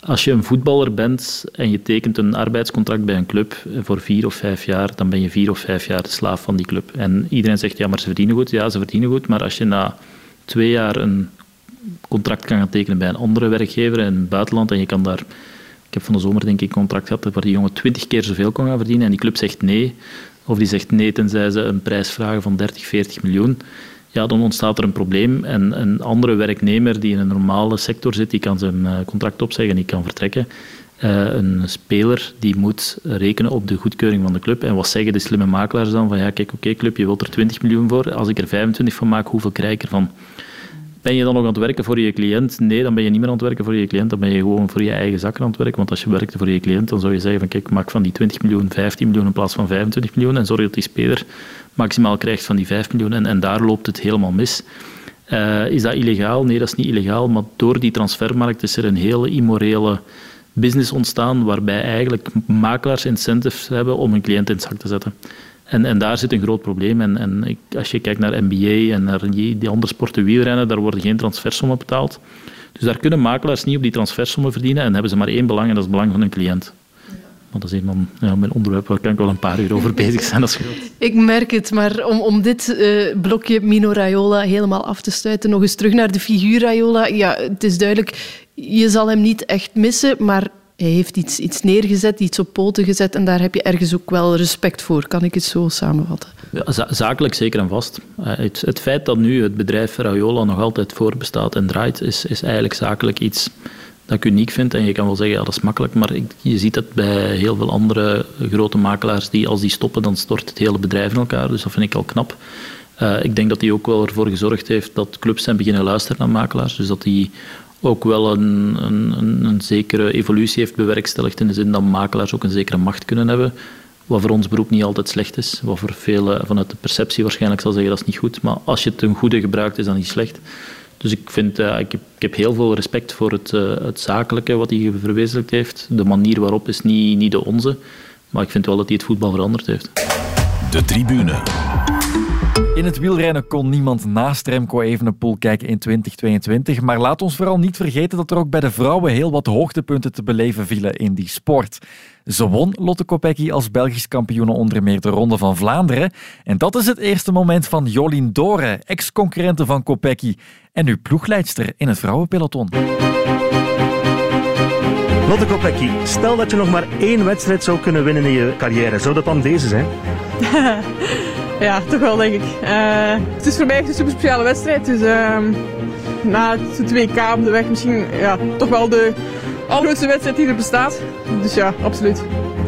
als je een voetballer bent en je tekent een arbeidscontract bij een club voor vier of vijf jaar, dan ben je vier of vijf jaar de slaaf van die club. En iedereen zegt, ja, maar ze verdienen goed. Ja, ze verdienen goed. Maar als je na twee jaar een contract kan gaan tekenen bij een andere werkgever in het buitenland en je kan daar ik heb van de zomer denk ik een contract gehad waar die jongen twintig keer zoveel kon gaan verdienen en die club zegt nee. Of die zegt nee tenzij ze een prijs vragen van 30, 40 miljoen. Ja, dan ontstaat er een probleem. En een andere werknemer die in een normale sector zit, die kan zijn eh, contract opzeggen en die kan vertrekken. Uh, een speler die moet rekenen op de goedkeuring van de club. En wat zeggen de slimme makelaars dan? Van ja, kijk, oké club, je wilt er 20 miljoen voor. Als ik er 25 van maak, hoeveel krijg ik ervan? Ben je dan nog aan het werken voor je cliënt? Nee, dan ben je niet meer aan het werken voor je cliënt. Dan ben je gewoon voor je eigen zakken aan het werken. Want als je werkte voor je cliënt, dan zou je zeggen van kijk, maak van die 20 miljoen 15 miljoen in plaats van 25 miljoen. En zorg dat die speler maximaal krijgt van die 5 miljoen. En, daar loopt het helemaal mis. Uh, is dat illegaal? Nee, dat is niet illegaal. Maar door die transfermarkt is er een hele immorele business ontstaan waarbij eigenlijk makelaars incentives hebben om een cliënt in het zak te zetten. En, en daar zit een groot probleem. En, en ik, als je kijkt naar NBA en naar die, andere sporten wielrennen, daar worden geen transfersommen betaald. Dus daar kunnen makelaars niet op die transfersommen verdienen en hebben ze maar één belang en dat is het belang van hun cliënt. Want dat is een van ja, mijn onderwerpen waar kan ik wel een paar uur over bezig zijn. Als ik merk het, maar om, om dit uh, blokje Mino Raiola helemaal af te sluiten, nog eens terug naar de figuur Raiola. Ja, het is duidelijk, je zal hem niet echt missen, maar hij heeft iets, iets neergezet, iets op poten gezet en daar heb je ergens ook wel respect voor. Kan ik het zo samenvatten? Ja, zakelijk zeker en vast. Eh, het, het, feit dat nu het bedrijf Raiola nog altijd voorbestaat en draait, is, is eigenlijk zakelijk iets dat ik uniek vind. En je kan wel zeggen, ja, dat is makkelijk, maar je ziet dat bij heel veel andere grote makelaars, die als die stoppen, dan stort het hele bedrijf in elkaar. Dus dat vind ik al knap. Uh, ik denk dat hij ook wel ervoor gezorgd heeft dat clubs zijn beginnen luisteren naar makelaars. Dus dat die ook wel een, een, een, zekere evolutie heeft bewerkstelligd in de zin dat makelaars ook een zekere macht kunnen hebben. Wat voor ons beroep niet altijd slecht is. Wat voor velen vanuit de perceptie waarschijnlijk zal zeggen dat is niet goed. Maar als je het ten goede gebruikt, is dat niet slecht. Dus ik, vind, uh, ik, heb, ik heb heel veel respect voor het, uh, het zakelijke wat hij verwezenlijkt heeft. De manier waarop is niet, niet de onze. Maar ik vind wel dat hij het voetbal veranderd heeft. De tribune. In het wielrennen kon niemand naast Remco Evenepoel kijken in 2022. Maar laat ons vooral niet vergeten dat er ook bij de vrouwen heel wat hoogtepunten te beleven vielen in die sport. Ze won Lotte Kopecky als Belgisch kampioene onder meer de Ronde van Vlaanderen. En dat is het eerste moment van Jolien Dore, ex-concurrente van Kopecky en nu ploegleidster in het vrouwenpeloton. Lotte Kopecky, stel dat je nog maar één wedstrijd zou kunnen winnen in je carrière. Zou dat dan deze zijn? Ja, toch wel denk ik. Uh, het is voor mij echt een super speciale wedstrijd. Dus uh, na het 2K op de weg misschien ja, toch wel de allergrootste wedstrijd die er bestaat. Dus ja, absoluut.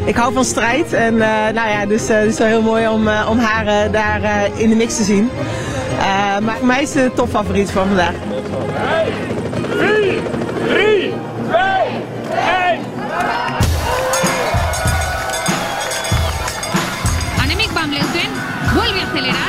Ik hou van strijd en uh, nou ja, dus het is wel heel mooi om, om haar daar in de mix te zien. maar mij is de topfavoriet van vandaag. 4, 3,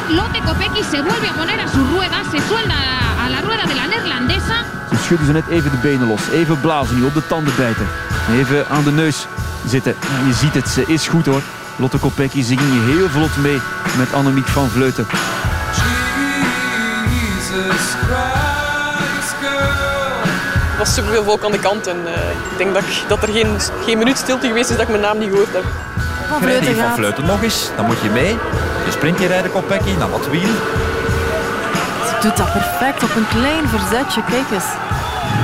Lotte Kopecky se vuelve a poner a su rueda. Se suelda a la rueda de la neerlandesa. Ze schudden ze net even de benen los. Even blazen nu op de tanden bijten. Even aan de neus zitten. je ziet het, ze is goed hoor. Lotte Kopecky zingt heel vlot mee met Annemiek van Vleuten. Er was superveel volk aan de kant en uh, ik denk dat, ik, dat er geen, geen minuut stilte geweest is dat ik mijn naam niet gehoord heb. Van Vleuten, van Vleuten nog eens, dan moet je mee. Je sprintje rijden, Kopecky, naar wat wiel. Ze doet dat perfect op een klein verzetje, kijk eens.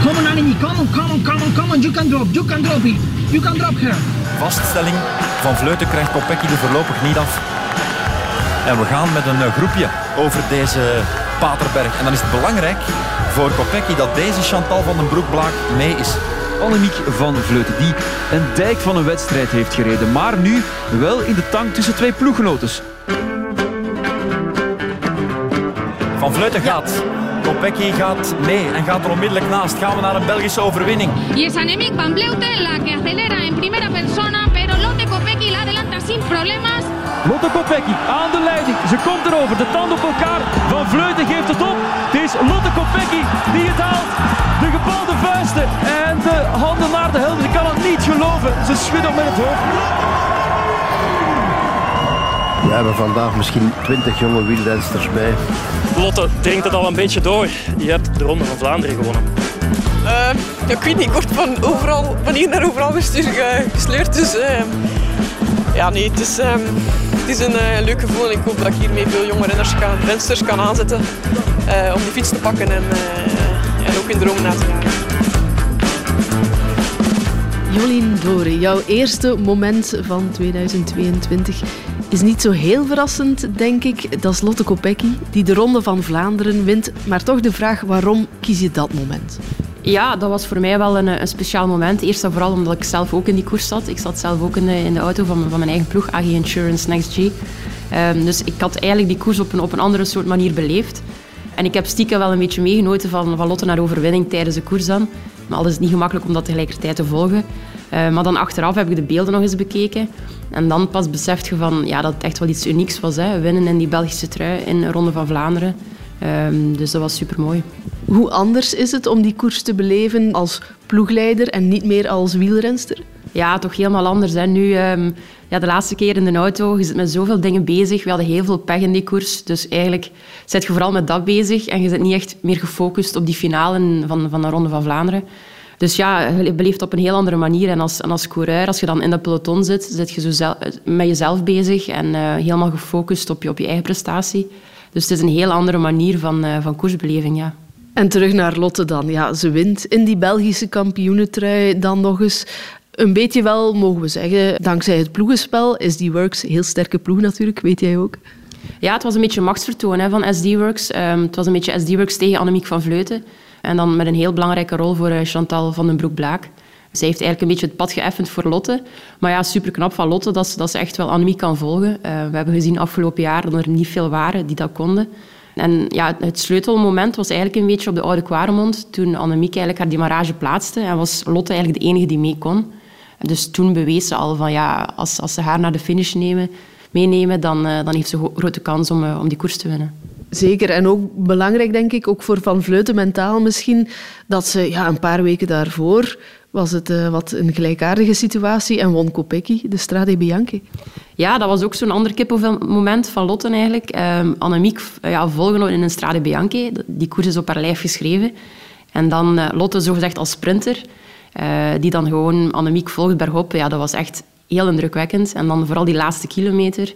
Come on, Annie, come on, come on, come on, come on, you can drop, you can drop it, you can drop her. Vaststelling, Van Vleuten krijgt Kopecky er voorlopig niet af. En we gaan met een eh, groepje over deze Paterberg. En dan is het belangrijk voor Kopecky dat deze Chantal van den Broek-Blaak mee is. Annemiek van Vleuten, die een dijk van een wedstrijd heeft gereden. Maar nu wel in de tank tussen twee ploeggenotes. Van Vleuten gaat. Kopecky gaat mee en gaat er onmiddellijk naast. Gaan we naar een Belgische overwinning. Y es Annemiek van Vleuten la que acelera en primera persona, pero Lotte Kopecky la adelanta sin problemas. Lotte Kopecky aan de leiding. Ze komt erover. De tanden op elkaar. Van Vleuten geeft het op. Het is Lotte Kopecky die het haalt. De gebalde vuisten en de handen naar de helft. Ik kan het niet geloven. Ze schudt op met het hoofd. We hebben vandaag misschien 20 jonge wielrensters bij. Lotte dringt het al een beetje door. Je hebt de Ronde van Vlaanderen gewonnen. Uh, ik weet niet, ik word van, overal, van hier naar overal weer gesleurd. Dus uh, ja, nee, het is, um, het is een uh, leuk gevoel. Ik hoop dat ik hiermee veel jonge renners kan, rensters kan aanzetten om die fiets te pakken en, en ook in de Rome na te jagen. Jolien Dore, jouw eerste moment van 2022 is niet zo heel verrassend, denk ik. Dat is Lotte Kopecky, die de Ronde van Vlaanderen wint. Maar toch de vraag, waarom kies je dat moment? Ja, dat was voor mij wel een, een speciaal moment. Eerst en vooral omdat ik zelf ook in die koers zat. Ik zat zelf ook in de, in de auto van, van mijn eigen ploeg, AG Insurance Next G. Um, dus ik had eigenlijk die koers op een, op een andere soort manier beleefd. En ik heb stiekem wel een beetje meegenoten van, van Lotte naar overwinning tijdens de koers dan. Maar al is het niet gemakkelijk om dat tegelijkertijd te volgen. Uh, maar dan achteraf heb ik de beelden nog eens bekeken. En dan pas beseft je van, ja, dat het echt wel iets unieks was. Hè. Winnen in die Belgische trui in Ronde van Vlaanderen. Um, dus dat was super mooi. Hoe anders is het om die koers te beleven als ploegleider en niet meer als wielrenster? Ja, toch helemaal anders. Hè. Nu, um, ja, de laatste keer in de auto, je zit met zoveel dingen bezig. We hadden heel veel pech in die koers. Dus eigenlijk zit je vooral met dat bezig. En je zit niet echt meer gefocust op die finale van, van de Ronde van Vlaanderen. Dus ja, je beleeft op een heel andere manier. En als, en als coureur, als je dan in dat peloton zit, zit je zo zelf, met jezelf bezig en uh, helemaal gefocust op je, op je eigen prestatie. Dus het is een heel andere manier van, uh, van koersbeleving, ja. En terug naar Lotte dan. Ja, ze wint in die Belgische kampioenentrui dan nog eens. Een beetje wel, mogen we zeggen, dankzij het ploegenspel is die Works heel sterke ploeg natuurlijk, weet jij ook. Ja, het was een beetje machtsvertoon hè, van SD Works. Um, het was een beetje SD Works tegen Annemiek van Vleuten. En dan met een heel belangrijke rol voor Chantal van den Broek-Blaak. Zij heeft eigenlijk een beetje het pad geëffend voor Lotte. Maar ja, super knap van Lotte dat ze, dat ze echt wel Annemiek kan volgen. Uh, we hebben gezien afgelopen jaar dat er niet veel waren die dat konden. En ja, het sleutelmoment was eigenlijk een beetje op de Oude Kwaremond. Toen Annemiek eigenlijk haar demarrage plaatste en was Lotte eigenlijk de enige die mee kon. Dus toen bewees ze al van ja, als, als ze haar naar de finish nemen, meenemen, dan, uh, dan heeft ze grote kans om, om die koers te winnen. Zeker. En ook belangrijk, denk ik, ook voor Van Vleuten mentaal misschien, dat ze ja, een paar weken daarvoor was het uh, wat een gelijkaardige situatie en won Kopecky de Strade Bianchi. Ja, dat was ook zo'n ander kippenmoment van Lotte eigenlijk. Um, Annemiek ja, volgen in een Strade Bianchi. Die koers is op haar lijf geschreven. En dan uh, Lotte zogezegd als sprinter, uh, die dan gewoon Annemiek volgt bergop. Ja, dat was echt heel indrukwekkend. En dan vooral die laatste kilometer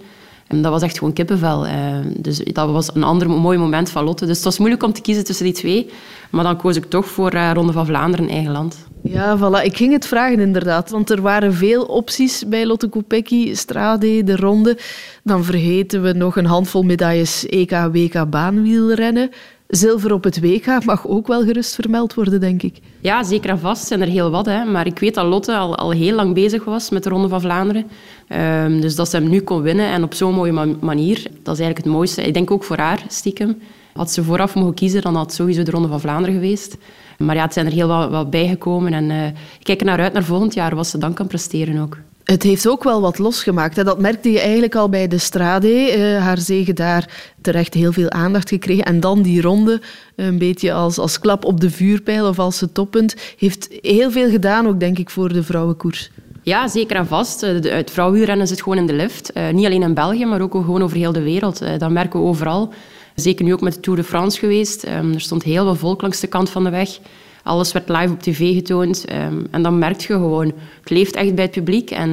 en dat was echt gewoon kippenvel. Uh, dus dat was een ander mooi moment van Lotte. Dus het was moeilijk om te kiezen tussen die twee. Maar dan koos ik toch voor uh, Ronde van Vlaanderen, eigen land. Ja, voilà. Ik ging het vragen inderdaad. Want er waren veel opties bij Lotte Kopecky, Strade, de Ronde. Dan vergeten we nog een handvol medailles EK, WK baanwielrennen. Zilver op het WK mag ook wel gerust vermeld worden, denk ik. Ja, zeker en vast zijn er heel wat. Hè. Maar ik weet dat Lotte al, al heel lang bezig was met de Ronde van Vlaanderen. Um, dus dat ze hem nu kon winnen en op zo'n mooie manier, dat is eigenlijk het mooiste. Ik denk ook voor haar, stiekem. Had ze vooraf mogen kiezen, dan had het sowieso de Ronde van Vlaanderen geweest. Maar ja, het zijn er heel wat, bijgekomen. En uh, ik kijk er naar uit naar volgend jaar, wat ze dan kan presteren ook. Het heeft ook wel wat losgemaakt. Hè. Dat merkte je eigenlijk al bij de Strade. Uh, haar zegen daar terecht heel veel aandacht gekregen. En dan die ronde, een beetje als, als klap op de vuurpijl of als het toppunt. Heeft heel veel gedaan ook, denk ik, voor de vrouwenkoers. Ja, zeker en vast. Het vrouwenwielrennen zit gewoon in de lift. Uh, niet alleen in België, maar ook gewoon over heel de wereld. Uh, dat merken we overal. Zeker nu ook met de Tour de France geweest. Um, er stond heel veel volk langs de kant van de weg. Alles werd live op tv getoond. Um, en dan merk je gewoon, het leeft echt bij het publiek. En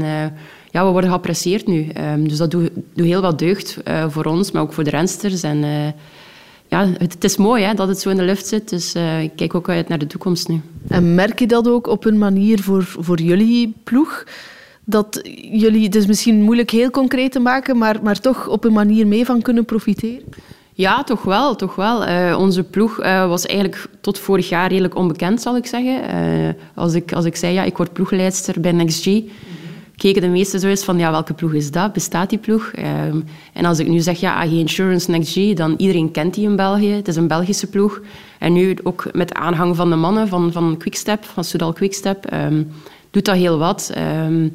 ja, we worden geapprecieerd nu. Um, dus dat doet, doet heel wat deugd voor ons, maar ook voor de rensters. En ja, het, het, is mooi hè, dat het zo in de lucht zit. Dus ik kijk ook uit naar de toekomst nu. En merk je dat ook op een manier voor, voor jullie ploeg? Dat jullie, het is misschien moeilijk heel concreet te maken, maar, maar toch op een manier mee van kunnen profiteren? Ja, toch wel. Toch wel. Uh, onze ploeg uh, was eigenlijk tot vorig jaar redelijk onbekend, zal ik zeggen. Uh, als, ik, als ik zei, ja, ik word ploegleidster bij NextG, keken de meesten zo eens van, ja, welke ploeg is dat? Bestaat die ploeg? Ehm, en als ik nu zeg, ja, AG Insurance Next G, dan iedereen kent die in België. Het is een Belgische ploeg. En nu ook met aanhang van de mannen van, van Quickstep, van Soudal Quickstep, ehm, doet dat heel wat. Ehm,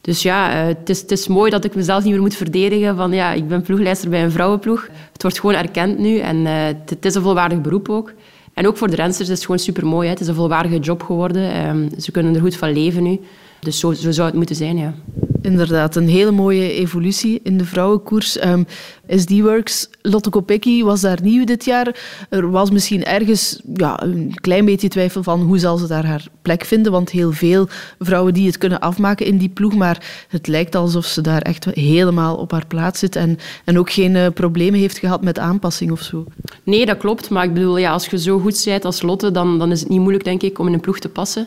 dus ja, eh, het, is, het is mooi dat ik mezelf niet meer moet verdedigen van ja, ik ben ploegleider bij een vrouwenploeg. Het wordt gewoon erkend nu en uh, het, is een volwaardig beroep ook. En ook voor de rensters is het gewoon super mooi. Het is een volwaardige job geworden. Ze kunnen er goed van leven nu. Dus zo, zo zou het moeten zijn, ja. Inderdaad, een hele mooie evolutie in de vrouwenkoers. Um, ehm, SD-Works, Lotte Kopecky was daar nieuw dit jaar. Er was misschien ergens ja, een klein beetje twijfel van hoe zal ze daar haar plek vinden, want heel veel vrouwen die het kunnen afmaken in die ploeg, maar het lijkt alsof ze daar echt helemaal op haar plaats zit en, en ook geen uh, problemen heeft gehad met aanpassing of zo. Nee, dat klopt, maar ik bedoel, ja, als je zo goed bent als Lotte, dan, dan is het niet moeilijk, denk ik, om in een ploeg te passen.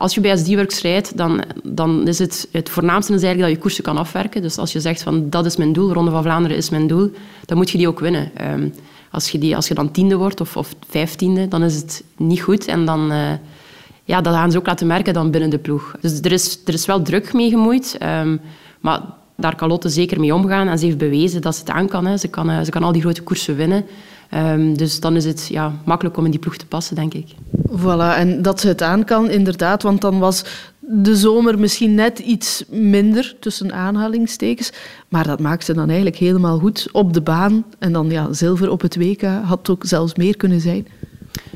Als je bij SD-Works rijdt, dan, dan is het, het voornaamste is eigenlijk dat je koersen kan afwerken. Dus als je zegt van dat is mijn doel, Ronde van Vlaanderen is mijn doel, dan moet je die ook winnen. Ehm, als, je die, als je dan tiende wordt of, of vijftiende, dan is het niet goed. En dan, uh, ja, dat gaan ze ook laten merken dan binnen de ploeg. Dus er is, er is wel druk mee gemoeid. Um, maar daar kan Lotte zeker mee omgaan. En ze heeft bewezen dat ze het aan kan. Hè. Ze, kan uh, ze kan al die grote koersen winnen. Um, dus dan is het ja, makkelijk om in die ploeg te passen, denk ik. Voilà, en dat ze het aan kan, inderdaad. Want dan was de zomer misschien net iets minder, tussen aanhalingstekens. Maar dat maakt ze dan eigenlijk helemaal goed op de baan. En dan ja, zilver op het WK had ook zelfs meer kunnen zijn.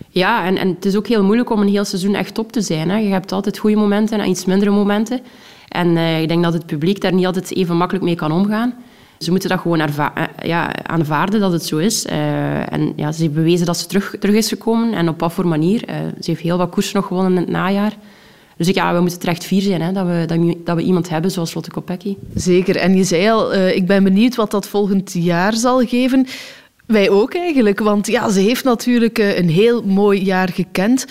Ja, en, en het is ook heel moeilijk om een heel seizoen echt top te zijn. Hè. Je hebt altijd goede momenten en iets mindere momenten. En uh, ik denk dat het publiek daar niet altijd even makkelijk mee kan omgaan. Ze moeten dat gewoon eh, ja, aanvaarden dat het zo is. Uh, en ja, ze heeft bewezen dat ze terug, terug is gekomen. En op wat voor manier. Uh, ze heeft heel wat koersen nog gewonnen in het najaar. Dus ik, ja, we moeten terecht vier zijn hè, dat, we, dat, dat we iemand hebben zoals Lotte Kopecky. Zeker. En je zei al, ik ben benieuwd wat dat volgend jaar zal geven. Wij ook eigenlijk, want ja, ze heeft natuurlijk een heel mooi jaar gekend.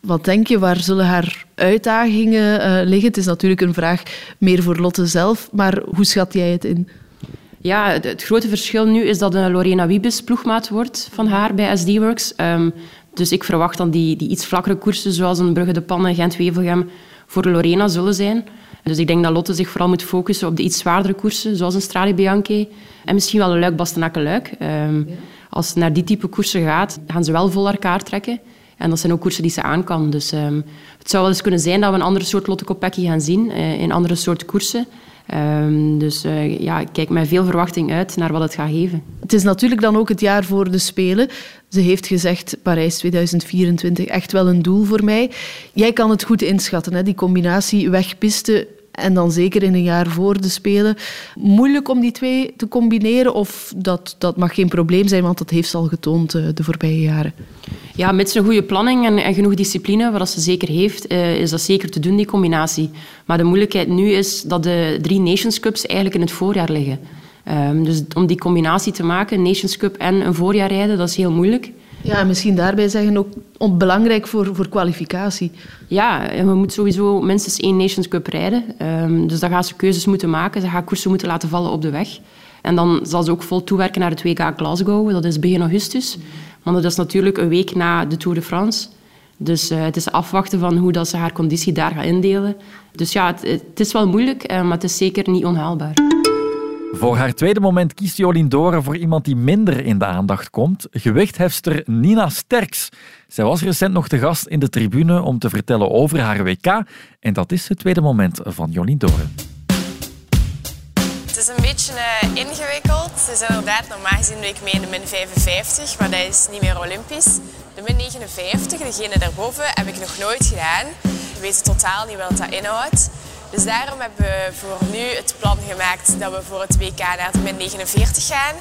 Wat denk je, waar zullen haar uitdagingen liggen? Het is natuurlijk een vraag meer voor Lotte zelf, maar hoe schat jij het in? Ja, het, grote verschil nu is dat uh, Lorena Wiebes ploegmaat wordt van haar bij SD-Works. Um, dus ik verwacht dan die, die iets vlakkere koersen, zoals een Brugge de Pannen, Gent-Wevelgem, voor Lorena zullen zijn. Dus ik denk dat Lotte zich vooral moet focussen op de iets zwaardere koersen, zoals een Strade Bianchi en misschien wel een Luik Bastenaken Luik. Um, als ze naar die type koersen gaat, gaan ze wel vol kaart trekken. En dat zijn ook koersen die ze aan kan. Dus um, het zou wel eens kunnen zijn dat we een andere soort Lotte Kopecky gaan zien, uh, in andere soort koersen. Um, dus uh, ja, ik kijk met veel verwachting uit naar wat het gaat geven. Het is natuurlijk dan ook het jaar voor de Spelen. Ze heeft gezegd, Parijs 2024, echt wel een doel voor mij. Jij kan het goed inschatten, hè? die combinatie wegpisten en dan zeker in een jaar voor de Spelen. Moeilijk om die twee te combineren of dat, dat mag geen probleem zijn, want dat heeft ze al getoond uh, de voorbije jaren. Ja, met een goede planning en, en, genoeg discipline, wat ze zeker heeft, uh, is dat zeker te doen, die combinatie. Maar de moeilijkheid nu is dat de drie Nations Cups eigenlijk in het voorjaar liggen. Um, dus om die combinatie te maken, Nations Cup en een voorjaar rijden, dat is heel moeilijk. Ja, en misschien daarbij zeggen ook belangrijk voor, voor kwalificatie. Ja, we moeten sowieso minstens één Nations Cup rijden. Um, dus dan gaan ze keuzes moeten maken. Ze gaan koersen moeten laten vallen op de weg. En dan zal ze ook vol toewerken naar het WK Glasgow. Dat is begin augustus. Want dat is natuurlijk een week na de Tour de France. Dus uh, het is afwachten van hoe dat ze haar conditie daar gaat indelen. Dus ja, het, is wel moeilijk, uh, maar het is zeker niet onhaalbaar. Voor haar tweede moment kiest Jolien Doren voor iemand die minder in de aandacht komt. Gewichthefster Nina Sterks. Zij was recent nog te gast in de tribune om te vertellen over haar WK. En dat is het tweede moment van Jolien Doren. Het is een beetje uh, ingewikkeld. Het is inderdaad, normaal gezien ik mee in de min 55, maar dat is niet meer olympisch. De min 59, degene daarboven, heb ik nog nooit gedaan. Ik weet totaal niet wat dat inhoudt. Dus daarom hebben we voor nu het plan gemaakt dat we voor het WK naar de min 49 gaan.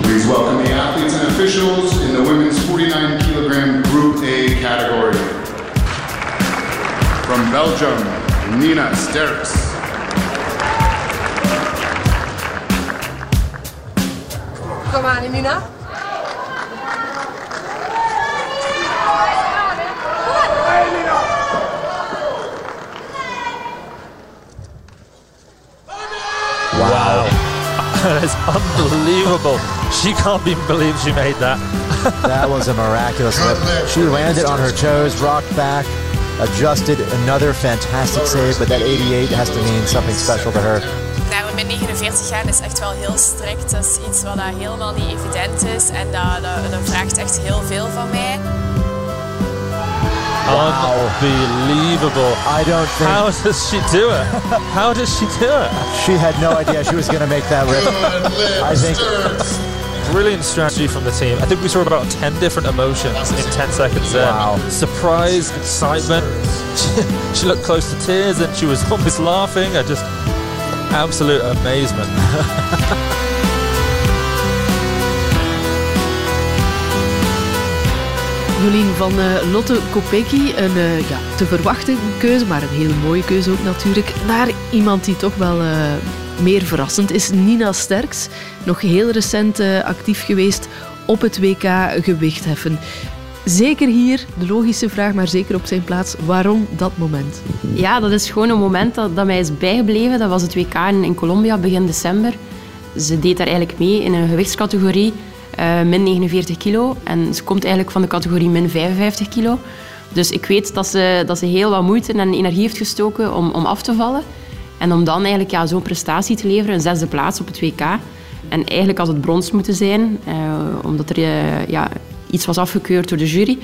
Please welcome the athletes and officials in the women's 49 kilogram Group A category. From Belgium, Nina Sterks. Kom aan, Nina. Wow. That's unbelievable. She can't even believe she made that. that was a miraculous whip. She landed on her toes, rocked back, adjusted. Another fantastic save, but that 88 has to mean something special to her. Naar een min 49 gaan is echt wel heel strikt. Dat is iets wat dat helemaal niet evident is en dat, dat, dat vraagt echt heel veel van mij. Unbelievable. I don't think. How does she do it? How does she do it? She had no idea she was going to make that rip. I think. Brilliant strategy from the team. I think we saw about 10 different emotions in 10 seconds there. Wow. Surprise, excitement. she looked close to tears and she was almost laughing. I just absolute amazement. Jolien van eh, Lotte Kopecky, een eh, ja, te verwachten keuze, maar een hele mooie keuze ook natuurlijk, naar iemand die toch wel eh, meer verrassend is. Nina Sterks, nog heel recent actief geweest op het WK gewichtheffen. Zeker hier, de logische vraag, maar zeker op zijn plaats, waarom dat moment? Ja, dat is gewoon een moment dat, dat mij is bijgebleven. Dat was het WK in, in Colombia begin december. Ze deed daar eigenlijk mee in een gewichtscategorie eh, min 49 kilo. En ze komt eigenlijk van de categorie min 55 kilo. Dus ik weet dat ze, dat ze heel wat moeite en energie heeft gestoken om, om af te vallen. En om dan eigenlijk ja, zo'n prestatie te leveren, een zesde plaats op het WK. En eigenlijk had het brons moeten zijn, eh, omdat er eh, ja, iets was afgekeurd door de jury.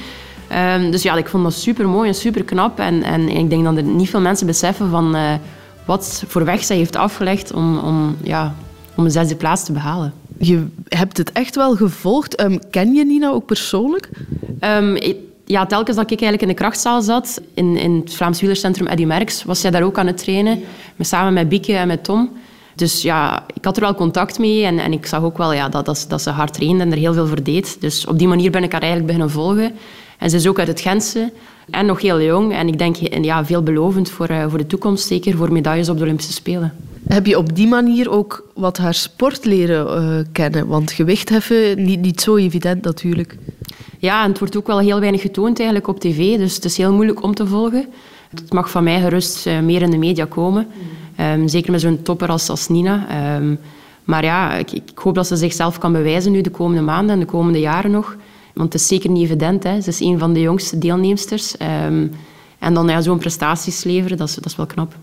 Ehm, dus ja, ik vond dat super mooi en super knap. En, en ik denk dat er niet veel mensen beseffen van wat voor weg zij heeft afgelegd om, om, ja, om een zesde plaats te behalen. Je hebt het echt wel gevolgd. Ehm, ken je Nina ook persoonlijk? Ehm, ja, telkens dat ik eigenlijk in de krachtzaal zat, in, in het Vlaams Wielercentrum Eddy Merckx, was zij daar ook aan het trainen, met, samen met Bieke en met Tom. Dus ja, ik had er wel contact mee en, en ik zag ook wel ja, dat, dat ze hard trainde en er heel veel voor deed. Dus op die manier ben ik haar eigenlijk beginnen volgen. En ze is ook uit het Gentse en nog heel jong. En ik denk ja, veelbelovend voor, eh, voor de toekomst, zeker voor medailles op de Olympische Spelen. Heb je op die manier ook wat haar sport leren eh, kennen? Want gewichtheffen, niet, niet zo evident natuurlijk. Ja, en het wordt ook wel heel weinig getoond eigenlijk op tv, dus het is heel moeilijk om te volgen. Het mag van mij gerust eh, meer in de media komen. Ehm, zeker met zo'n topper als, Nina. Ehm, maar ja, ik, ik hoop dat ze zichzelf kan bewijzen nu de komende maanden en de komende jaren nog. Want het is zeker niet evident. Hè. Ze is een van de jongste deelnemsters. Ehm, en dan ja, zo'n prestaties leveren, dat dat is wel knap.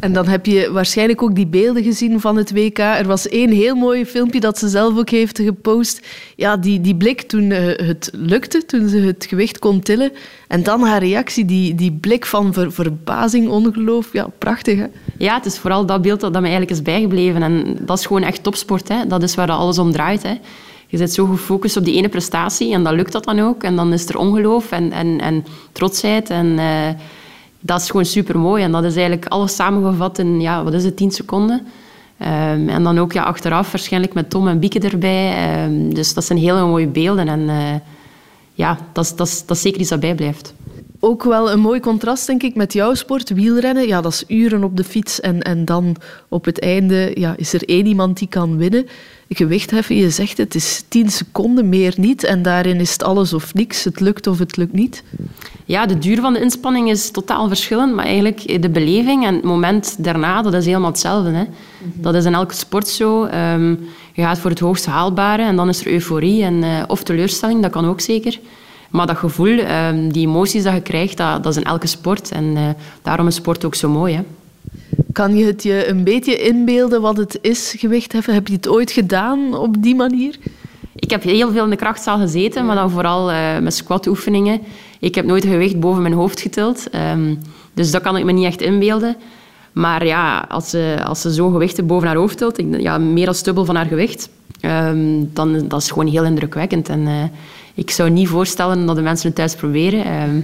En dan heb je waarschijnlijk ook die beelden gezien van het WK. Er was één heel mooi filmpje dat ze zelf ook heeft gepost. Ja, die, die blik toen eh, het lukte, toen ze het gewicht kon tillen. En dan haar reactie, die, die blik van ver- verbazing, ongeloof. Ja, prachtig hè? Ja, het is vooral dat beeld dat, dat me eigenlijk is bijgebleven. En dat is gewoon echt topsport. Hè. Dat is waar dat alles om draait. Hè. Je zit zo gefocust op die ene prestatie en dan lukt dat dan ook. En dan is er ongeloof en, en, en trotsheid. En eh, dat is gewoon super mooi. En dat is eigenlijk alles samengevat in, ja, wat is het, 10 seconden. Ehm, en dan ook ja, achteraf waarschijnlijk met Tom en Bieke erbij. Ehm, dus dat zijn hele mooie beelden. En eh, ja, dat is, dat, dat zeker iets dat bijblijft. Ook wel een mooi contrast, denk ik, met jouw sport, wielrennen. Ja, dat is uren op de fiets en, en dan op het einde ja, is er één iemand die kan winnen. Gewichtheffen, je zegt het, is tien seconden, meer niet. En daarin is het alles of niks. Het lukt of het lukt niet. Ja, de duur van de inspanning is totaal verschillend, maar eigenlijk de beleving en het moment daarna, dat is helemaal hetzelfde. Hè. Dat is in elke sport zo. Ehm, je gaat voor het hoogst haalbare en dan is er euforie en, eh, of teleurstelling, dat kan ook zeker. Maar dat gevoel, ehm, die emoties dat je krijgt, dat, dat is in elke sport. En eh, daarom is sport ook zo mooi. Hè. Kan je het je een beetje inbeelden wat het is, gewichtheffen? Heb je het ooit gedaan op die manier? Ik heb heel veel in de krachtzaal gezeten, maar dan vooral eh, met squat-oefeningen. Ik heb nooit gewicht boven mijn hoofd getild. ehm, dus dat kan ik me niet echt inbeelden. Maar ja, als ze, als ze zo'n gewichten boven haar hoofd tilt, ja, meer dan dubbel van haar gewicht, ehm, dan dat is gewoon heel indrukwekkend. En eh, ik zou niet voorstellen dat de mensen het thuis proberen. ehm,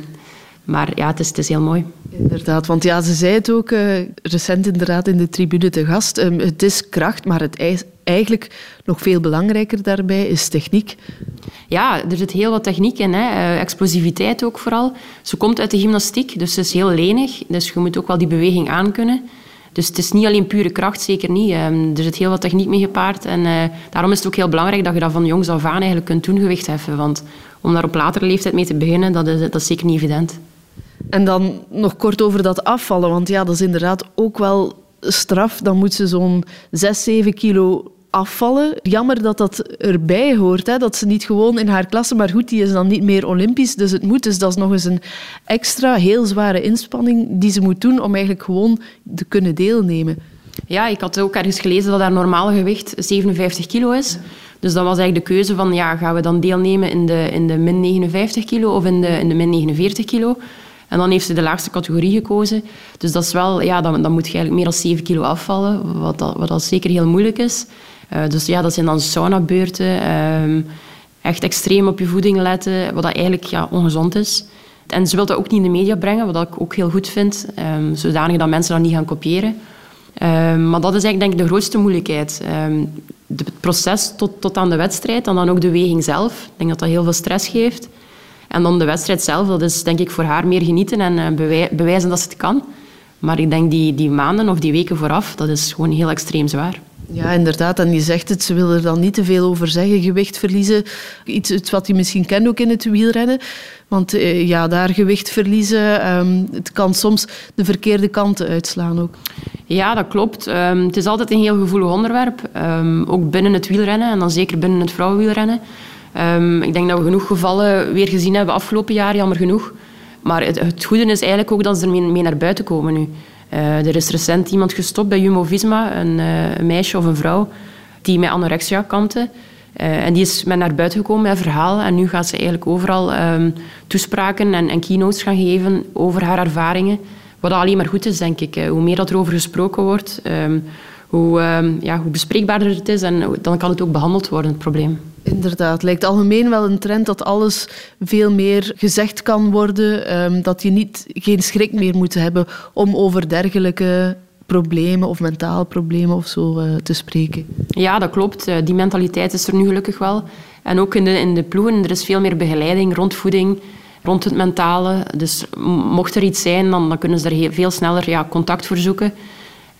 maar ja, het is, het is heel mooi. Inderdaad, want ja, ze zei het ook eh, recent inderdaad in de tribune te gast. Ehm, het is kracht, maar het is eigenlijk nog veel belangrijker daarbij is techniek. Ja, er zit heel wat techniek in. Hè. Eh, explosiviteit ook vooral. Ze komt uit de gymnastiek, dus ze is heel lenig. Dus je moet ook wel die beweging aankunnen. Dus het is niet alleen pure kracht, zeker niet. Ehm, er zit heel wat techniek mee gepaard. En eh, daarom is het ook heel belangrijk dat je dat van jongs af aan eigenlijk kunt doen, gewicht heffen. Want om daar op latere leeftijd mee te beginnen, dat is, dat is zeker niet evident. En dan nog kort over dat afvallen, want ja, dat is inderdaad ook wel straf. Dan moet ze zo'n 6, 7 kilo afvallen. Jammer dat dat erbij hoort, hè? dat ze niet gewoon in haar klasse, maar goed, die is dan niet meer Olympisch, dus het moet. Dus dat is nog eens een extra, heel zware inspanning die ze moet doen om eigenlijk gewoon te kunnen deelnemen. Ja, ik had ook ergens gelezen dat haar normale gewicht 57 kilo is. Dus dat was eigenlijk de keuze van, ja, gaan we dan deelnemen in de, in de min 59 kilo of in de, in de min 49 kilo? En dan heeft ze de laagste categorie gekozen. Dus dat is wel, ja, dan, moet je eigenlijk meer dan 7 kilo afvallen, wat, dat, wat zeker heel moeilijk is. Uh, dus ja, dat zijn dan saunabeurten, um, echt extreem op je voeding letten, wat dat eigenlijk ja, ongezond is. En ze wil dat ook niet in de media brengen, wat ik ook heel goed vind, um, zodanig dat mensen dat niet gaan kopiëren. Um, maar dat is eigenlijk denk ik de grootste moeilijkheid. Het proces tot, tot aan de wedstrijd en dan ook de weging zelf. Ik denk dat dat heel veel stress geeft. En dan de wedstrijd zelf, dat is denk ik voor haar meer genieten en uh, bewijzen dat ze het kan. Maar ik denk die, die maanden of die weken vooraf, dat is gewoon heel extreem zwaar. Ja, inderdaad. En je zegt het, ze wil er dan niet te veel over zeggen. Gewicht verliezen, iets, wat je misschien kent ook in het wielrennen. Want uh, ja, daar gewicht verliezen, um, het kan soms de verkeerde kanten uitslaan ook. Ja, dat klopt. Um, het is altijd een heel gevoelig onderwerp. Um, ook binnen het wielrennen en dan zeker binnen het vrouwenwielrennen. Ik denk dat we genoeg gevallen weer gezien hebben afgelopen jaar, jammer genoeg. Maar het, het goede is eigenlijk ook dat ze er mee naar buiten komen nu. Uh, er is recent iemand gestopt bij Jumbo-Visma, een, uh, een, meisje of een vrouw, die met anorexia kampte. Uh, en die is met naar buiten gekomen met verhaal. En nu gaat ze eigenlijk overal um, toespraken en, en, keynotes gaan geven over haar ervaringen. Wat alleen maar goed is, denk ik. Hoe meer dat er over gesproken wordt, um, hoe, ja, hoe bespreekbaarder het is. En dan kan het ook behandeld worden, het probleem. Inderdaad, lijkt algemeen wel een trend dat alles veel meer gezegd kan worden. Um, dat je niet, geen schrik meer moet hebben om over dergelijke problemen of mentaal problemen of zo uh, te spreken. Ja, dat klopt. Die mentaliteit is er nu gelukkig wel. En ook in de, in de ploegen, er is veel meer begeleiding rond voeding, rond het mentale. Dus mocht er iets zijn, dan, dan kunnen ze er veel sneller ja, contact voor zoeken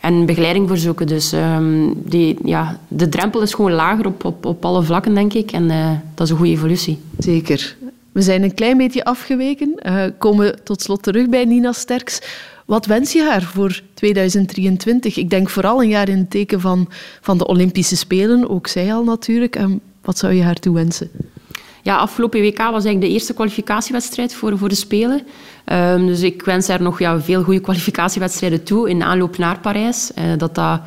en begeleiding voor zoeken. Dus um, die, ja, de drempel is gewoon lager op, op, op alle vlakken, denk ik. En uh, dat is een goede evolutie. Zeker. We zijn een klein beetje afgeweken. Uh, komen tot slot terug bij Nina Sterks. Wat wens je haar voor 2023? Ik denk vooral een jaar in het teken van, van de Olympische Spelen. Ook zij al natuurlijk. En wat zou je haar toewensen? Ja, afgelopen WK was eigenlijk de eerste kwalificatiewedstrijd voor, voor de Spelen. Um, dus ik wens haar nog ja, veel goede kwalificatiewedstrijden toe in aanloop naar Parijs. Uh, dat dat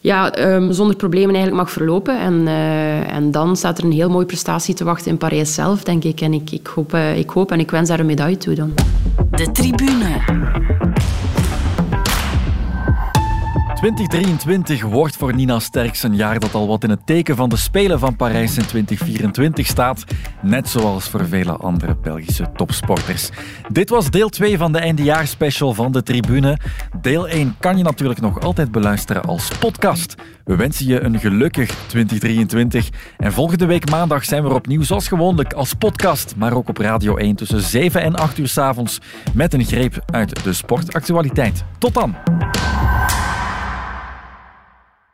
ja, um, zonder problemen eigenlijk mag verlopen. En, uh, en dan staat er een heel mooie prestatie te wachten in Parijs zelf, denk ik. En ik, ik, hoop, uh, ik hoop en ik wens haar een medaille toe dan. De tribune. 2023 wordt voor Nina Sterks een jaar dat al wat in het teken van de Spelen van Parijs in 2024 staat, net zoals voor vele andere Belgische topsporters. Dit was deel 2 van de eindejaarsspecial van de Tribune. Deel 1 kan je natuurlijk nog altijd beluisteren als podcast. We wensen je een gelukkig 2023 en volgende week maandag zijn we opnieuw zoals gewoonlijk als podcast, maar ook op Radio 1 tussen 7 en 8 uur s avonds met een greep uit de sportactualiteit. Tot dan!